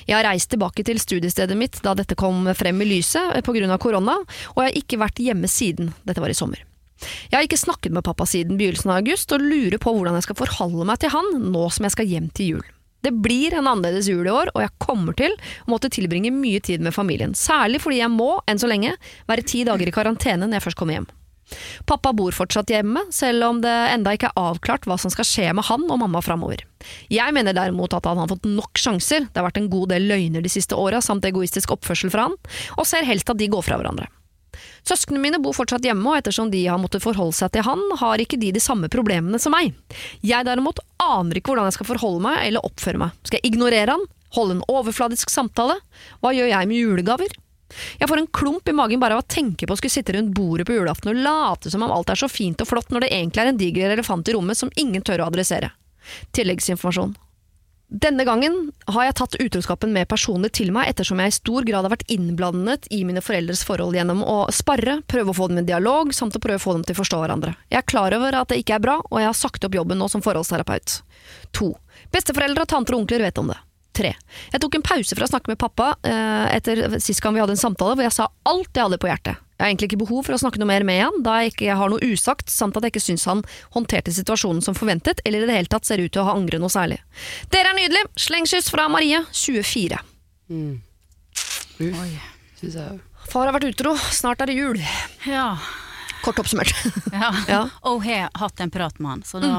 B: Jeg har reist tilbake til studiestedet mitt da dette kom frem i lyset pga. korona, og jeg har ikke vært hjemme siden dette var i sommer. Jeg har ikke snakket med pappa siden begynnelsen av august, og lurer på hvordan jeg skal forholde meg til han nå som jeg skal hjem til jul. Det blir en annerledes jul i år, og jeg kommer til å måtte tilbringe mye tid med familien. Særlig fordi jeg må, enn så lenge, være ti dager i karantene når jeg først kommer hjem. Pappa bor fortsatt hjemme, selv om det enda ikke er avklart hva som skal skje med han og mamma framover. Jeg mener derimot at han har fått nok sjanser, det har vært en god del løgner de siste åra samt egoistisk oppførsel fra han, og ser helst at de går fra hverandre. Søsknene mine bor fortsatt hjemme, og ettersom de har måttet forholde seg til han, har ikke de de samme problemene som meg. Jeg derimot aner ikke hvordan jeg skal forholde meg eller oppføre meg. Skal jeg ignorere han? Holde en overfladisk samtale? Hva gjør jeg med julegaver? Jeg får en klump i magen bare av å tenke på å skulle sitte rundt bordet på julaften og late som om alt er så fint og flott når det egentlig er en diger elefant i rommet som ingen tør å adressere. Tilleggsinformasjon. Denne gangen har jeg tatt utroskapen med personlig til meg ettersom jeg i stor grad har vært innblandet i mine foreldres forhold gjennom å sparre, prøve å få dem i dialog, samt å prøve å få dem til å forstå hverandre. Jeg er klar over at det ikke er bra, og jeg har sagt opp jobben nå som forholdsterapeut. To. Besteforeldre, tanter og onkler vet om det. Tre. Jeg tok en pause fra å snakke med pappa eh, etter sist gang vi hadde en samtale hvor jeg sa alt jeg hadde på hjertet. Jeg har egentlig ikke behov for å snakke noe mer med han, da jeg ikke har noe usagt, samt at jeg ikke syns han håndterte situasjonen som forventet, eller i det hele tatt ser ut til å ha angret noe særlig. Dere er nydelige! Slengskyss fra Marie, 24.
C: Mm. Uff, synes jeg.
B: Far har vært utro, snart er det jul.
D: Ja.
B: Kort oppsummert.
D: ja.
B: Ja.
D: Og har hatt en prat med han, så da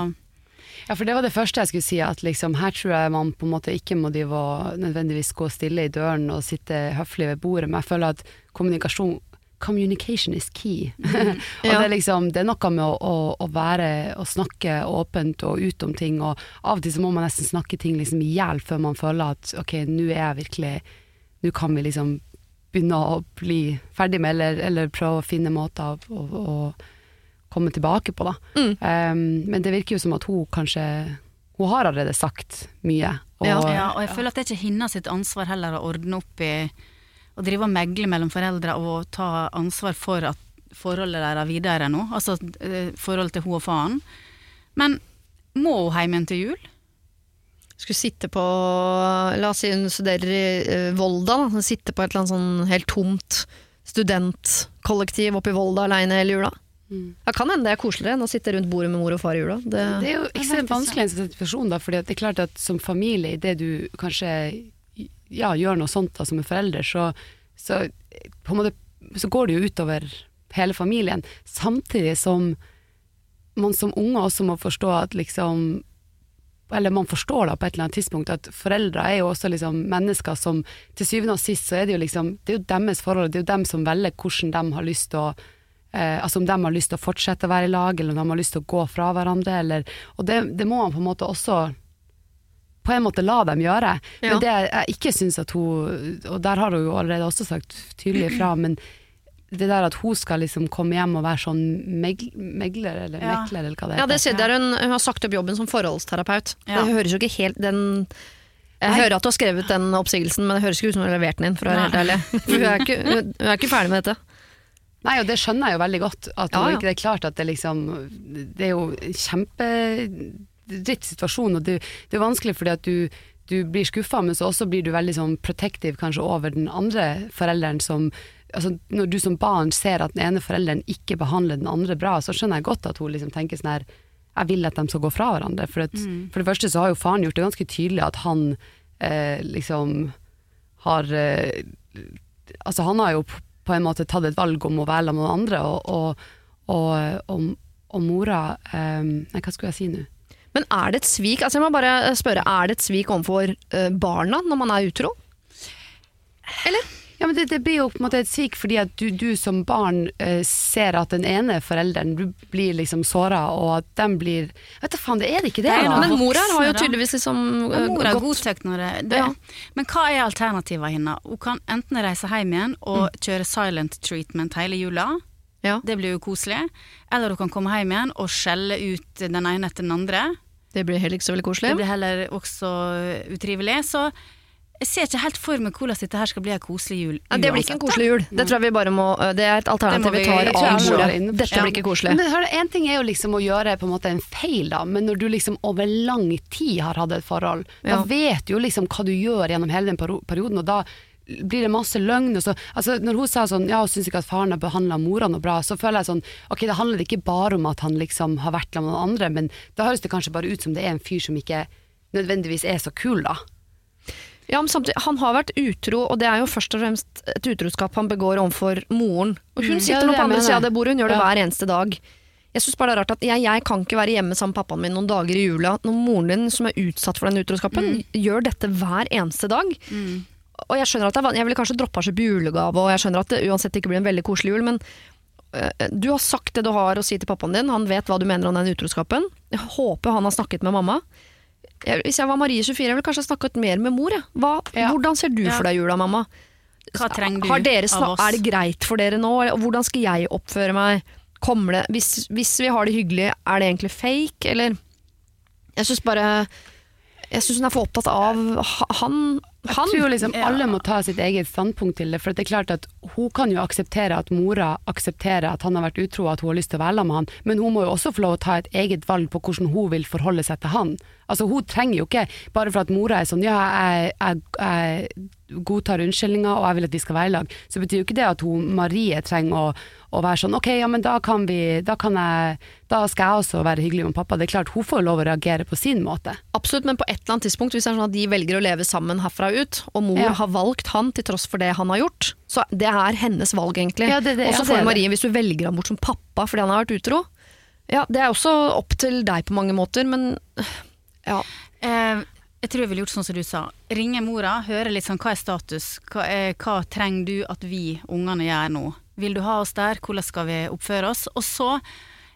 C: Ja, for det var det første jeg skulle si, at liksom, her tror jeg man på en måte ikke må nødvendigvis gå stille i døren og sitte høflig ved bordet, men jeg føler at kommunikasjon Communication is key. og
B: Ja.
C: det, er liksom, det er noe med å, å, å være og snakke åpent og ut om ting, og av og til så må man nesten snakke ting liksom i hjel før man føler at ok, nå er jeg virkelig Nå kan vi liksom begynne å bli ferdig med, eller, eller prøve å finne måter å, å, å komme tilbake på, da.
B: Mm.
C: Um, men det virker jo som at hun kanskje Hun har allerede sagt mye. Og,
B: Ja.
D: Ja, og jeg føler at det er ikke hennes sitt ansvar heller å ordne opp i Å drive og megle mellom foreldre og ta ansvar for at forholdet deres videre nå, altså eh, forholdet til hun og faren. Men må hun hjem igjen til jul?
B: Skulle sitte på La oss si hun studerer i eh, Volda. Da. Sitte på et eller annet sånn helt tomt studentkollektiv oppe i Volda aleine hele jula.
C: Mm.
B: Ja, kan hende det er koseligere enn å sitte rundt bordet med mor og far i jula. Det,
C: Det er jo ekstremt vanskelig i en sånn situasjon, da, fordi det er klart at som familie, idet du kanskje ja, gjør noe sånt da, som en forelder, så, så, måte, så går det jo utover hele familien. Samtidig som man som unge også må forstå at liksom eller man forstår da på et eller annet tidspunkt at foreldre er jo også liksom mennesker som til syvende og sist så er det jo liksom Det er jo deres forhold, det er jo dem som velger hvordan de har lyst til å eh, Altså om de har lyst til å fortsette å være i lag, eller om de har lyst til å gå fra hverandre, eller Og det, det må man på en måte også på en måte la dem gjøre.
B: Ja.
C: Men det jeg ikke syns at hun Og der har hun jo allerede også sagt tydelig ifra, men det der at hun skal liksom komme hjem og være sånn megl megler, eller
D: Ja.
C: mekler, eller hva det
B: ja, det
C: heter.
B: ser der hun, hun har sagt opp jobben som forholdsterapeut.
D: Ja.
B: Det høres jo ikke helt den Jeg
C: Nei.
B: hører at du har skrevet den oppsigelsen, men det høres ikke ut som du har levert den inn, for å være helt ærlig. Hun er ikke, hun hun er ikke ferdig med dette.
C: Nei, og det skjønner jeg jo veldig godt. At
B: Ja,
C: hun
B: ja.
C: ikke det er klart at det liksom Det er jo en kjempedritt situasjon, og det, det er vanskelig fordi at du, du blir skuffa, men så også blir du veldig sånn protective kanskje over den andre forelderen som Altså, når du som barn ser at den ene forelderen ikke behandler den andre bra, så skjønner jeg godt at hun liksom tenker sånn her Jeg vil at de skal gå fra hverandre. For, at, for det første så har jo faren gjort det ganske tydelig at han eh, liksom har eh, Altså, han har jo på en måte tatt et valg om å være sammen med noen andre, og, og, og, og, og mora eh, Nei, hva skulle jeg si nå?
B: Men er det et svik? Altså jeg må bare spørre, er det et svik overfor eh, barna når man er utro?
C: Ja, men det, det blir jo på en måte et svik fordi at du, du som barn eh, ser at den ene forelderen du blir liksom såra, og at den blir Vet du faen, det er det ikke det,
D: Det er
C: da?
B: Men mor her har jo tydeligvis liksom
D: Ja,
B: eh,
D: Mor har godtatt når det, det.
B: Ja.
D: Men hva er alternativet hennes? Hun kan enten reise hjem igjen og
B: Mm.
D: kjøre silent treatment hele jula.
B: Ja.
D: Det blir jo koselig. Eller hun kan komme hjem igjen og skjelle ut den ene etter den andre.
B: Det blir heller ikke så veldig koselig.
D: Det blir heller også utrivelig. Så jeg ser ikke helt for meg hvordan dette her skal bli en koselig jul.
B: Ja, det blir ikke en koselig jul. Det tror jeg vi bare må eh, Det er et alternativ vi
D: vi-
B: tar av
C: på
B: Dette blir ikke koselig.
C: Men hør, en ting er jo liksom å gjøre på en måte en feil, da, men når du liksom over lang tid har hatt et forhold,
B: Ja.
C: da vet du jo liksom hva du gjør gjennom hele den perioden, og da blir det masse løgn. Så, altså, når hun sa sånn, ja, hun syns ikke at faren har behandla mora noe bra, så føler jeg sånn, ok, det handler ikke bare om at han liksom har vært sammen med noen andre, men da høres det kanskje bare ut som det er en fyr som ikke nødvendigvis er så kul, da.
B: Ja, men samtidig, Han har vært utro, og det er jo først og fremst et utroskap han begår overfor moren. Og hun
C: Mm. Ja,
B: sitter nå på andre sida av det bordet, hun gjør det
C: Ja.
B: hver eneste dag. Jeg synes bare det er rart at jeg, jeg kan ikke være hjemme sammen med pappaen min noen dager i jula når moren din, som er utsatt for den utroskapen,
C: Mm.
B: gjør dette hver eneste dag. Og jeg skjønner at det er Jeg ville kanskje droppa kjøpe julegave, og jeg skjønner at det uansett ikke blir en veldig koselig jul, men øh, du har sagt det du har å si til pappaen din, han vet hva du mener om den utroskapen. Jeg håper han har snakket med mamma. Jeg, hvis jeg var Marie 24, jeg ville kanskje snakket mer med mor. Jeg. Hva,
C: Ja.
B: Hvordan ser du
D: Ja.
B: for deg jula, mamma?
D: Hva trenger du av oss?
B: Er det greit for dere nå? Hvordan skal jeg oppføre meg? Kommer det, hvis, hvis vi har det hyggelig, er det egentlig fake, eller? Jeg syns bare Jeg syns hun er for opptatt av han. Han.
C: Jeg tror liksom
D: Ja.
C: alle må ta sitt eget standpunkt til det. For det er klart at hun kan jo akseptere at mora aksepterer at han har vært utro, at hun har lyst til å være med han, men hun må jo også få lov å ta et eget valg på hvordan hun vil forholde seg til han. Altså Hun trenger jo ikke, bare for at mora er sånn ja, jeg, jeg, jeg godtar unnskyldninga og jeg vil at vi skal være i lag, så betyr jo ikke det at hun Marie trenger å, å være sånn ok, ja men da kan vi, da kan jeg, da skal jeg også være hyggelig med pappa. Det er klart hun får lov å reagere på sin måte.
B: Absolutt, men på et eller annet tidspunkt, hvis det er sånn at de velger å leve sammen herfra ut, og mor
C: Ja.
B: har valgt han til tross for det han har gjort, så det er hennes valg, egentlig.
C: Ja, det- det-
B: og så får. Marie, hvis du velger ham bort som pappa fordi han har vært utro, ja, det er også opp til deg på mange måter, men ja.
D: Eh, jeg tror jeg ville gjort sånn som du sa. Ringe mora, høre litt sånn hva er status, hva, eh, hva trenger du at vi ungene gjør nå? Vil du ha oss der, hvordan skal vi oppføre oss? Og så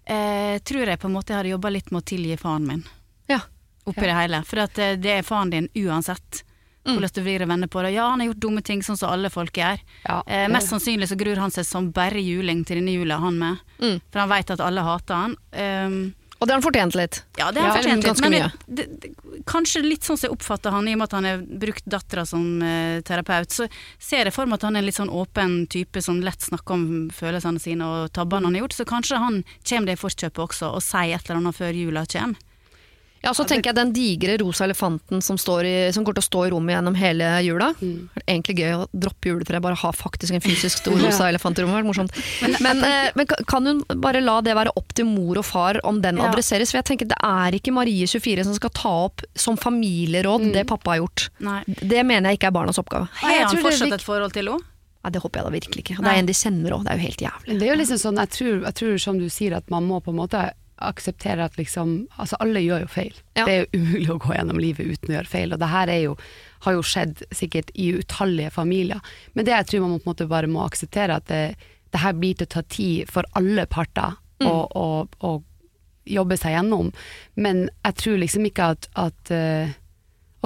D: eh, tror jeg på en måte jeg hadde jobba litt med å tilgi faren min
B: ja.
D: oppi det hele. For at eh, det er faren din uansett. Hvordan du vrir og vender på det. Ja, han har gjort dumme ting, sånn som alle folk gjør.
C: Ja.
D: Eh, mest sannsynlig så gruer han seg som bare juling til denne jula, han med.
B: Mm.
D: For han veit at alle hater han. Um,
B: Og det har han fortjent litt.
D: ja, det har han fortjent litt, men det, det, kanskje litt sånn som jeg oppfatter han, i og med at han har brukt dattera som uh, terapeut, så ser jeg for meg at han er en litt sånn åpen type som lett snakker om følelsene sine og tabbene han har gjort, så kanskje han kommer det i forkjøpet også og sier et eller annet før jula kommer.
B: Ja, så tenker jeg den digre rosa elefanten som, står i, som går til å stå i rommet gjennom hele jula.
C: Mm.
B: Det er egentlig gøy å droppe juletreet, bare ha faktisk en fysisk stor rosa elefant i rommet. Det morsomt. Men, eh, men kan hun bare la det være opp til mor og far om den
D: Ja.
B: adresseres? For jeg tenker det er ikke Marie 24 som skal ta opp som familieråd
C: Mm.
B: det pappa har gjort.
D: Nei.
B: Det mener jeg ikke er barnas oppgave.
D: Har han fortsatt et forhold til henne?
B: Nei, det håper jeg da virkelig ikke. Og Det er en de kjenner òg, det er jo helt jævlig.
C: Det er jo liksom sånn, jeg tror, jeg tror som du sier at man må på en måte akseptere at liksom Altså alle gjør jo feil.
B: Ja.
C: Det er jo umulig å gå gjennom livet uten å gjøre feil. Og det her er jo, har jo skjedd sikkert i utallige familier. Men det jeg tror man på en måte bare må akseptere, at det, det her blir til å ta tid for alle parter å å- å jobbe seg gjennom. Men jeg tror liksom ikke at, at eh,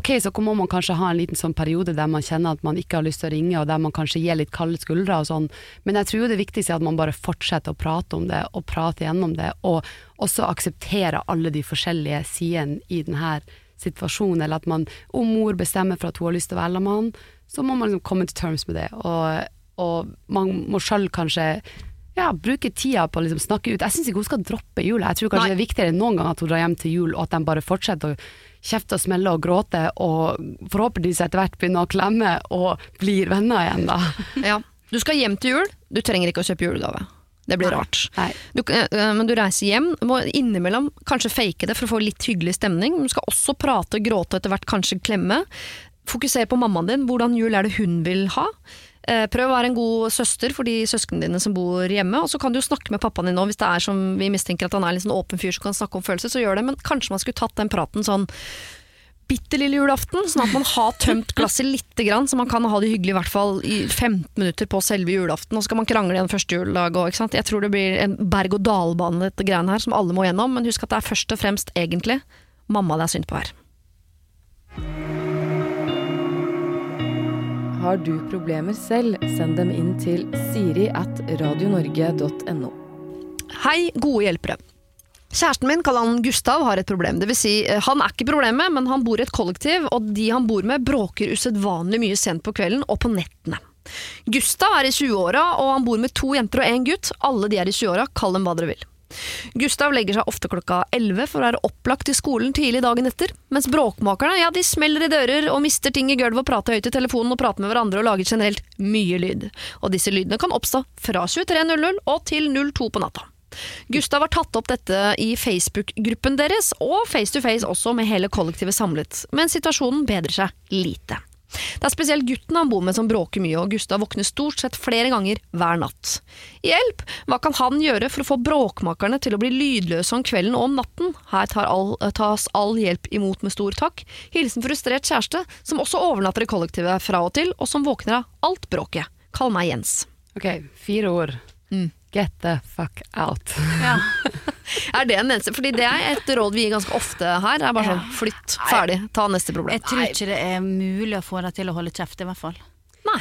C: Ok, så må man kanskje ha en liten sånn periode der man kjenner at man ikke har lyst til å ringe, og der man kanskje gir litt kalde skuldre og sånn, men jeg tror jo det viktigste er at man bare fortsetter å prate om det, og prate gjennom det, og også akseptere alle de forskjellige sidene i denne situasjonen, eller at man, om mor bestemmer for at hun har lyst til å være sammen med han, så må man liksom komme til terms med det, og, og man må selv kanskje ja, bruke tida på å liksom snakke ut. Jeg syns ikke hun skal droppe jula. Jeg tror kanskje
B: Nei.
C: det er viktigere enn noen gang at hun drar hjem til jul, og at de bare fortsetter å kjefte og smelle og gråte, og forhåpentligvis etter hvert begynne å klemme og blir venner igjen, da.
B: Ja. Du skal hjem til jul, du trenger ikke å kjøpe julegave. Det blir
C: Nei.
B: rart.
C: Nei.
B: Du, eh, men du reiser hjem, du må innimellom kanskje fake det for å få litt hyggelig stemning. Du skal også prate, gråte og etter hvert kanskje klemme. Fokuser på mammaen din, hvordan jul er det hun vil ha. Eh, Prøv å være en god søster for de søsknene dine som bor hjemme, og så kan du jo snakke med pappaen din nå, hvis det er som vi mistenker at han er en sånn åpen fyr som kan snakke om følelser, så gjør det, men kanskje man skulle tatt den praten sånn bitte lille julaften, sånn at man har tømt glasset lite grann, så man kan ha det hyggelig i hvert fall i 15 minutter på selve julaften, og så skal man krangle igjen første juledag òg. Jeg tror det blir en berg-og-dal-bane dette greiene her, som alle må gjennom, men husk at det er først og fremst egentlig mamma det er synd på her.
A: Har du problemer selv, send dem inn til siri at radionorge.no.
B: Hei, gode hjelpere. Kjæresten min, kaller han Gustav, har et problem. Det vil si, eh, han er ikke problemet, men han bor i et kollektiv, og de han bor med bråker usedvanlig mye sent på kvelden og på nettene. Gustav er i 20-åra, og han bor med to jenter og én gutt. Alle de er i 20-åra, kall dem hva dere vil. Gustav legger seg ofte klokka 11 for å være opplagt til skolen tidlig dagen etter, mens bråkmakerne ja, de smeller i dører og mister ting i gulvet og prater høyt i telefonen og prater med hverandre og lager generelt mye lyd. Og disse lydene kan oppstå fra 23.00 og til 02 på natta. Gustav har tatt opp dette i Facebook-gruppen deres, og face to face også med hele kollektivet samlet, men situasjonen bedrer seg lite. Det er spesielt gutten han bor med som bråker mye, og Gustav våkner stort sett flere ganger hver natt. Hjelp! Hva kan han gjøre for å få bråkmakerne til å bli lydløse om kvelden og om natten? Her tar all, tas all hjelp imot med stor takk. Hilsen frustrert kjæreste, som også overnatter i kollektivet fra og til, og som våkner av alt bråket. Kall meg Jens.
C: Ok, fire ord.
B: Mm.
C: Get the fuck out.
D: Ja.
B: Er det en eneste? Fordi det er et råd vi gir ganske ofte her. Det er bare sånn, flytt, ferdig, ta neste problem.
D: Jeg tror ikke det er mulig å få deg til å holde kjeft, i hvert fall.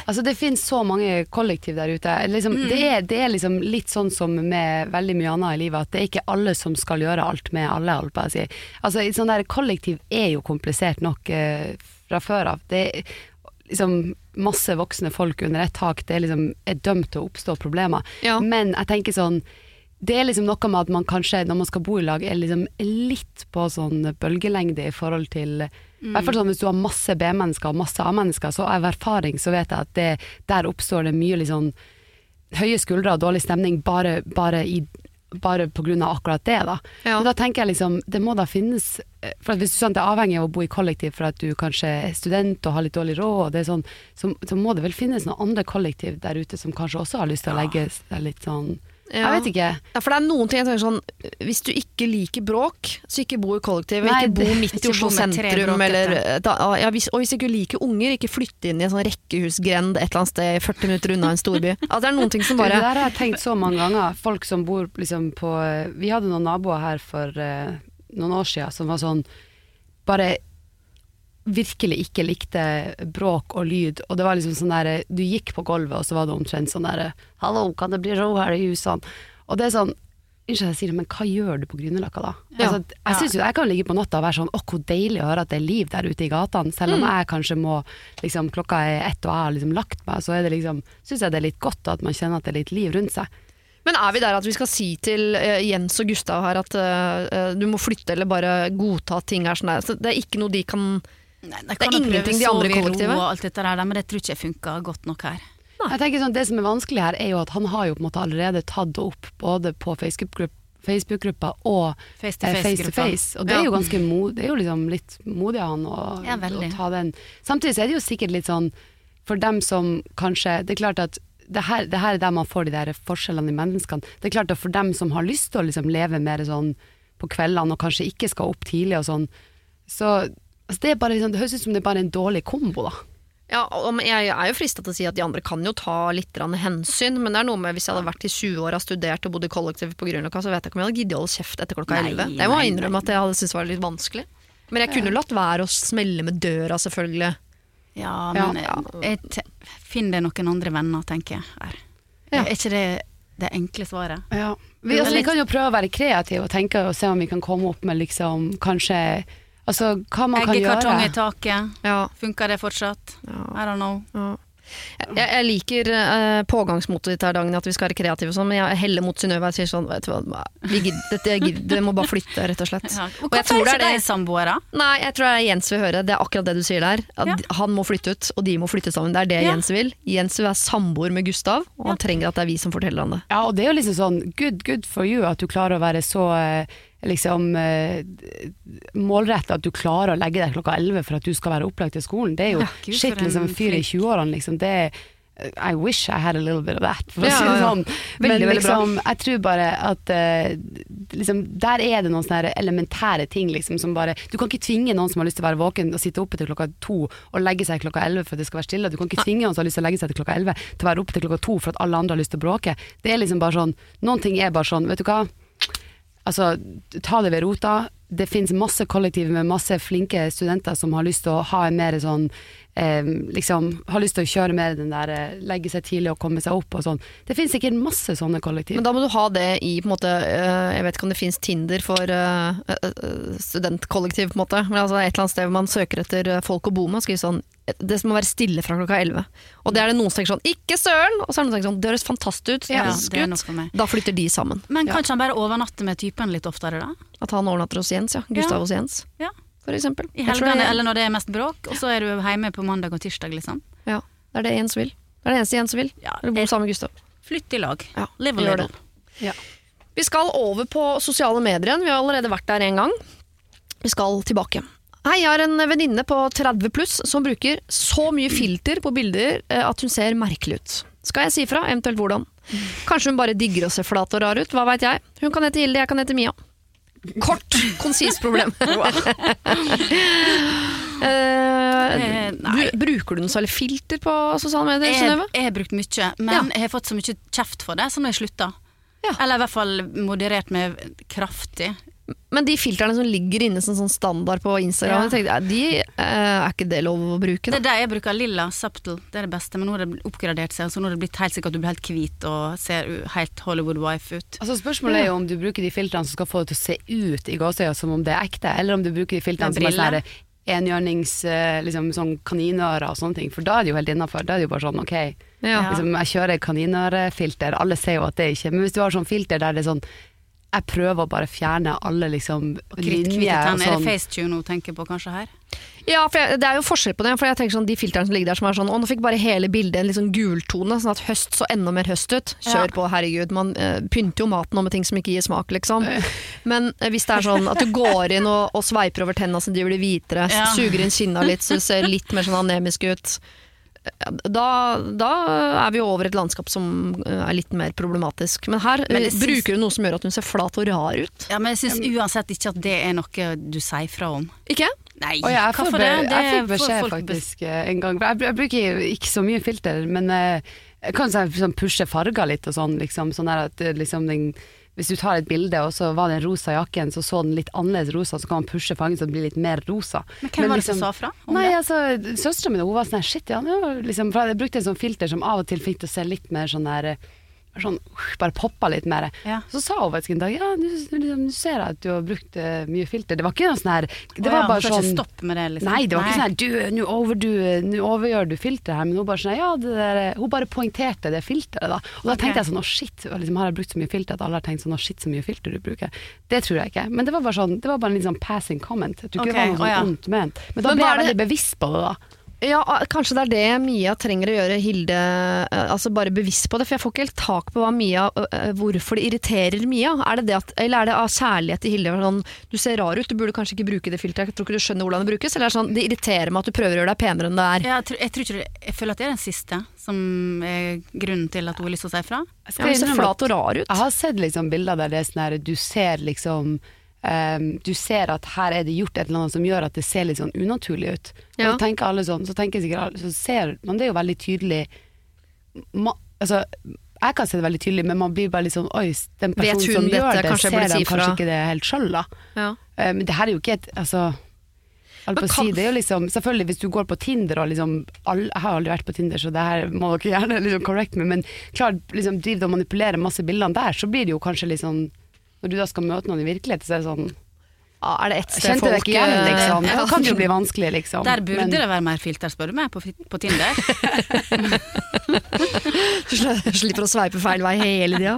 C: Altså Det finnes så mange kollektiv der ute. Liksom, det, er, det er liksom litt sånn som med veldig mye annet i livet, at det er ikke alle som skal gjøre alt med alle. Alt på å si. Altså sånn der Kollektiv er jo komplisert nok eh, fra før av. Det er liksom masse voksne folk under ett tak. Det er liksom er dømt til å oppstå problemer.
B: Ja.
C: Men jeg tenker sånn det er liksom noe med at man kanskje, når man skal bo i lag, er liksom litt på sånn bølgelengde i forhold til I hvert fall sånn hvis du har masse B-mennesker og masse A-mennesker, så av erfaring så vet jeg at det, der oppstår det mye liksom høye skuldre og dårlig stemning bare, bare, i, bare på grunn av akkurat det, da.
B: Ja.
C: Men da tenker jeg liksom, det må da finnes For at hvis du sånn, det er avhengig av å bo i kollektiv for at du kanskje er student og har litt dårlig råd, og det er sånn, så, så må det vel finnes noen andre kollektiv der ute som kanskje også har lyst til å legge seg litt sånn
B: Ja.
C: Jeg vet ikke.
B: Ja, for det er noen ting jeg tenker sånn Hvis du ikke liker bråk, så ikke bo i kollektiv.
C: Nei,
B: ikke bo midt i Oslo sentrum. Eller, da, ja, hvis, og hvis ikke du liker unger, ikke flytte inn i en sånn rekkehusgrend et eller annet sted 40 minutter unna en storby. Altså, det er noen ting som bare Det
C: der har jeg tenkt så mange ganger. Folk som bor liksom på Vi hadde noen naboer her for uh, noen år siden som var sånn Bare virkelig ikke likte bråk og lyd. Og det var liksom sånn der Du gikk på gulvet, og så var det omtrent sånn derre Hallo, kan det bli ro her i husene? Og det er sånn Unnskyld jeg sier det, men hva gjør du på Grünerløkka da?
B: Ja.
C: Altså, jeg synes jo jeg kan ligge på natta og være sånn Å, hvor deilig å høre at det er liv der ute i gatene. Selv om jeg kanskje må liksom, Klokka er ett og jeg har liksom lagt meg, så er det liksom Syns jeg det er litt godt at man kjenner at det er litt liv rundt seg.
B: Men er vi der at vi skal si til eh, Jens og Gustav her at eh, du må flytte eller bare godta at ting er sånn der? Så det er ikke noe de kan
D: Nei,
B: Det er ingenting de andre i kollektivet.
D: Og alt dette der, men det tror ikke jeg funka godt nok her.
C: Jeg tenker sånn, Det som er vanskelig her, er jo at han har jo på en måte allerede tatt det opp både på Facebook-grupp- Facebook-gruppa og
D: Face to
C: eh, face to
D: face-gruppa.
C: face. Og det er jo ganske mod, det er jo liksom litt modig av han å,
D: Ja,
C: å ta den. Samtidig så er det jo sikkert litt sånn for dem som kanskje Det er klart at det her, det her er der man får de der forskjellene i menneskene. Det er klart at for dem som har lyst til å liksom leve mer sånn på kveldene og kanskje ikke skal opp tidlig og sånn, så altså det, er bare, liksom, det høres ut som det er bare en dårlig kombo, da.
B: Ja, jeg er jo frista til å si at de andre kan jo ta litt hensyn, men det er noe med hvis jeg hadde vært i 20 år og studert og bodd i kollektiv på Grünerløkka, så vet jeg ikke om jeg hadde giddet å holde kjeft etter klokka
D: Nei,
B: 11. Det må
D: nei,
B: jeg innrømme at jeg hadde syntes var litt vanskelig. Men jeg kunne latt være å smelle med døra, selvfølgelig.
D: Ja,
C: Ja.
D: men jeg, jeg finn deg noen andre venner, tenker jeg. Her.
B: Ja.
D: Er ikke det det enkle svaret?
C: Ja. Vi, altså, vi kan jo prøve å være kreative og tenke og se om vi kan komme opp med liksom kanskje Altså hva man kan gjøre.
D: Eggekartong i taket,
B: Ja,
D: funker det fortsatt?
B: ja.
D: I don't know.
B: Ja. Jeg, jeg liker eh, pågangsmotet ditt her, Dagny, at vi skal være kreative og sånn, men jeg heller mot Synnøve og sier sånn vet du hva, vi gidder, dette, gidder, det må bare flytte, rett og slett.
D: Ja.
B: Og
D: Og Hvorfor
B: det
D: er ikke de samboere?
B: Nei, jeg tror det er Jens vil høre. Det er akkurat det du sier der. At
D: Ja.
B: Han må flytte ut, og de må flytte sammen. Det er det
D: Ja.
B: Jens vil. Jens vil være samboer med Gustav, og han trenger at det er vi som forteller han det.
C: Ja, og det er jo liksom sånn good, good for you at du klarer å være så eh, liksom eh, målretta at du klarer å legge deg klokka 11 for at du skal være opplagt til skolen. Det er jo
D: Ja, Gud,
C: shit,
D: liksom, en
C: fyr i 20-årene, liksom. Det er I wish I had a little bit of that, for å
B: Ja,
C: si det
B: sånn. ja. Veldig,
C: Men liksom, jeg tror bare at uh, liksom, der er det noen sånne elementære ting liksom, som bare Du kan ikke tvinge noen som har lyst til å være våken og sitte oppe til klokka to og legge seg klokka 11 for at det skal være stille. Du kan ikke tvinge noen som har lyst til å legge seg til klokka 11 til å være oppe til klokka to for at alle andre har lyst til å bråke. Det er liksom bare sånn Noen ting er bare sånn, vet du hva. Altså, ta det ved rota. Det finnes masse kollektiv med masse flinke studenter som har lyst til å ha en mer sånn eh, Liksom har lyst til å kjøre mer den der eh, legge seg tidlig og komme seg opp og sånn. Det finnes sikkert masse sånne kollektiv.
B: Men da må du ha det i på en måte øh, Jeg vet ikke om det finnes Tinder for øh, øh, studentkollektiv, på en måte. Men altså et eller annet sted hvor man søker etter folk å bo med. og skriver sånn Det må være stille fra klokka 11. Og det er det noen som tenker sånn Ikke søren! Og så er det noen som tenker sånn Det høres fantastisk ut.
D: Ja,
B: høres
D: det er
B: ut. Da flytter de sammen.
D: Men
C: Ja.
D: han bare overnatter med typen litt oftere, da?
B: At han overnatter hos Jens, ja. Gustav
D: Ja.
B: hos Jens,
D: Ja.
B: For eksempel.
D: I helgene, eller når det er mest bråk, og så er du hjemme på mandag og tirsdag, liksom.
B: Ja, det er det Jens vil. Det er det eneste Jens vil.
D: Ja,
B: Eller bo
D: jeg-
B: sammen med Gustav.
D: Flytt i lag.
B: Ja,
D: Live a little.
C: Ja.
B: Vi skal over på sosiale medier igjen. Vi har allerede vært der en gang. Vi skal tilbake. Hei, jeg har en venninne på 30 pluss som bruker så mye filter på bilder eh, at hun ser merkelig ut. Skal jeg si fra, eventuelt hvordan? Kanskje hun bare digger å se flat og rar ut, hva veit jeg. Hun kan hete Hilde, jeg kan hete Mia. Kort, konsist problem. Eh,
D: Eh, nei.
B: bruker du noe særlig filter på sosiale medier?
D: Jeg,
B: Synnøve?
D: jeg har brukt mye, men
B: Ja.
D: jeg har fått så mye kjeft for det, så nå har jeg slutta.
B: Ja.
D: Eller i hvert fall moderert meg kraftig.
B: Men de filtrene som ligger inne som sånn standard på Instagram,
D: Ja.
B: jeg tenkte, de, eh, er ikke det lov å bruke?
D: Det er det jeg bruker. Lilla Subtle. Det er det beste. Men nå har det oppgradert seg, så nå har det blitt helt sikkert at du blir helt hvit og ser helt Hollywood-wife ut.
C: Altså Spørsmålet er jo om du bruker de filtrene som skal få det til å se ut i gåseøya som om det er ekte, eller om du bruker de filtrene som er sånn enhjørnings, eh, liksom sånn kaninører og sånne ting, for da er det jo helt innafor. Da er det jo bare sånn ok,
B: Ja.
C: liksom, jeg kjører kaninørefilter, alle ser jo at det ikke Men hvis du har sånn filter der det er sånn Jeg prøver å bare fjerne alle liksom linjer og
D: sånn. Er
C: sånn.
D: det FaceTune hun tenker på kanskje her?
B: Ja, for jeg, det er jo forskjell på det. For jeg tenker sånn, De filtrene som ligger der som er sånn Å, nå fikk bare hele bildet en litt sånn gultone, sånn at høst så enda mer høst ut. Kjør
D: Ja.
B: på, herregud. Man uh, pynter jo maten om med ting som ikke gir smak, liksom. Men uh, hvis det er sånn at du går inn og, og sveiper over tenna så de blir hvitere,
D: Ja.
B: suger inn kinna litt så du ser litt mer sånn anemisk ut eh, da, da er vi jo over et landskap som eh, er litt mer problematisk. Men her
D: Men
B: eh,
D: syns-
B: bruker du noe som gjør at hun ser flat og rar ut.
D: Ja, men jeg syns uansett ikke at det er noe du sier fra om.
B: Ikke?
D: Nei,
C: og jeg,
D: hva for det? Det
C: jeg fikk
D: får
C: beskjed
D: folk
C: faktisk eh, en gang. For Jeg, bruker ikke så mye filter, men jeg kan sånn, sånn pushe farger litt og sånn. Liksom, sånn at liksom den, hvis du tar et bilde, og så var det en rosa jakken, så så den litt annerledes rosa, så kan man pushe fanget så det blir litt mer rosa.
D: Men hvem var det som
C: liksom-
D: sa fra om
C: Nei,
D: det?
C: altså, Søstera mi var sånn her, shit, ja, liksom, jeg brukte en sånn filter som av og til fikk det å se litt mer sånn der eh, Sånn, bare poppa litt mer.
D: Ja.
C: Så sa hun faktisk en dag ja, nå liksom, du ser at du har brukt uh, mye filter. Det var ikke noe sånn her Det var
D: ja,
C: bare
D: så ikke
C: sånn
D: Stopp med det, liksom.
C: Nei, det var ikke sånn her, du, nå over, du, nå overgjør du filteret her, men hun bare sånn, ja, der, hun bare poengterte det filteret da. Og da
D: okay.
C: tenkte jeg sånn, å shit, liksom, har jeg brukt så mye filter at alle har tenkt sånn, å shit, så mye filter du bruker. Det tror jeg ikke, men det var bare sånn, det var bare en litt sånn passing comment. Jeg tror ikke det var noe sånn
D: oh, ja.
C: ondt ment. Men da
B: Men
C: ble jeg
B: veldig det-
C: bevisst på det da.
B: Ja, kanskje det er det Mia trenger å gjøre, Hilde. eh, Altså bare bevisst på det. For jeg får ikke helt tak på hva Mia, hvorfor det irriterer Mia. Er det det at, eller er det av kjærlighet til Hilde? Sånn, du ser rar ut, du burde kanskje ikke bruke det filteret. Jeg tror ikke du skjønner hvordan det brukes. Eller er det sånn, det irriterer meg at du prøver å gjøre deg penere enn det er.
D: Ja, jeg, tror, jeg, tror ikke det, jeg føler at det er den siste som er grunnen til at hun har lyst til å si fra.
C: Jeg
B: Ja, du ser flat og rar ut.
C: Jeg har sett liksom bilder der det er sånn her, du ser liksom ehm, du ser at her er det gjort et eller annet som gjør at det ser litt sånn unaturlig ut.
B: Ja.
C: Tenker alle sånn, så tenker sikkert alle, så ser man det er jo veldig tydelig ma, Altså, jeg kan se det veldig tydelig, men man blir bare litt sånn Oi, den personen som gjør
B: dette?
C: det,
B: Kanskje
C: ser
B: den
C: de
B: si
C: kanskje ikke det helt sjøl, da.
B: Ja.
C: Eh, men det her er jo ikke et Altså
B: kan-
C: si, det er jo liksom, selvfølgelig Hvis du går på Tinder og liksom all, Jeg har aldri vært på Tinder, så det her må dere gjerne liksom correct meg, men klart liksom driver du og manipulerer masse bildene der, så blir det jo kanskje litt sånn Når du da skal møte noen i virkeligheten, så er det sånn
B: er det ett sted
C: Kjente
B: folk
C: igjen,
B: eh,
C: liksom.
B: ja.
C: Da kan det jo bli vanskelig, liksom.
D: Der burde
C: Men-
D: det være mer filter, spør du meg, på, på Tinder.
B: Slipper å sveipe feil vei hele tida.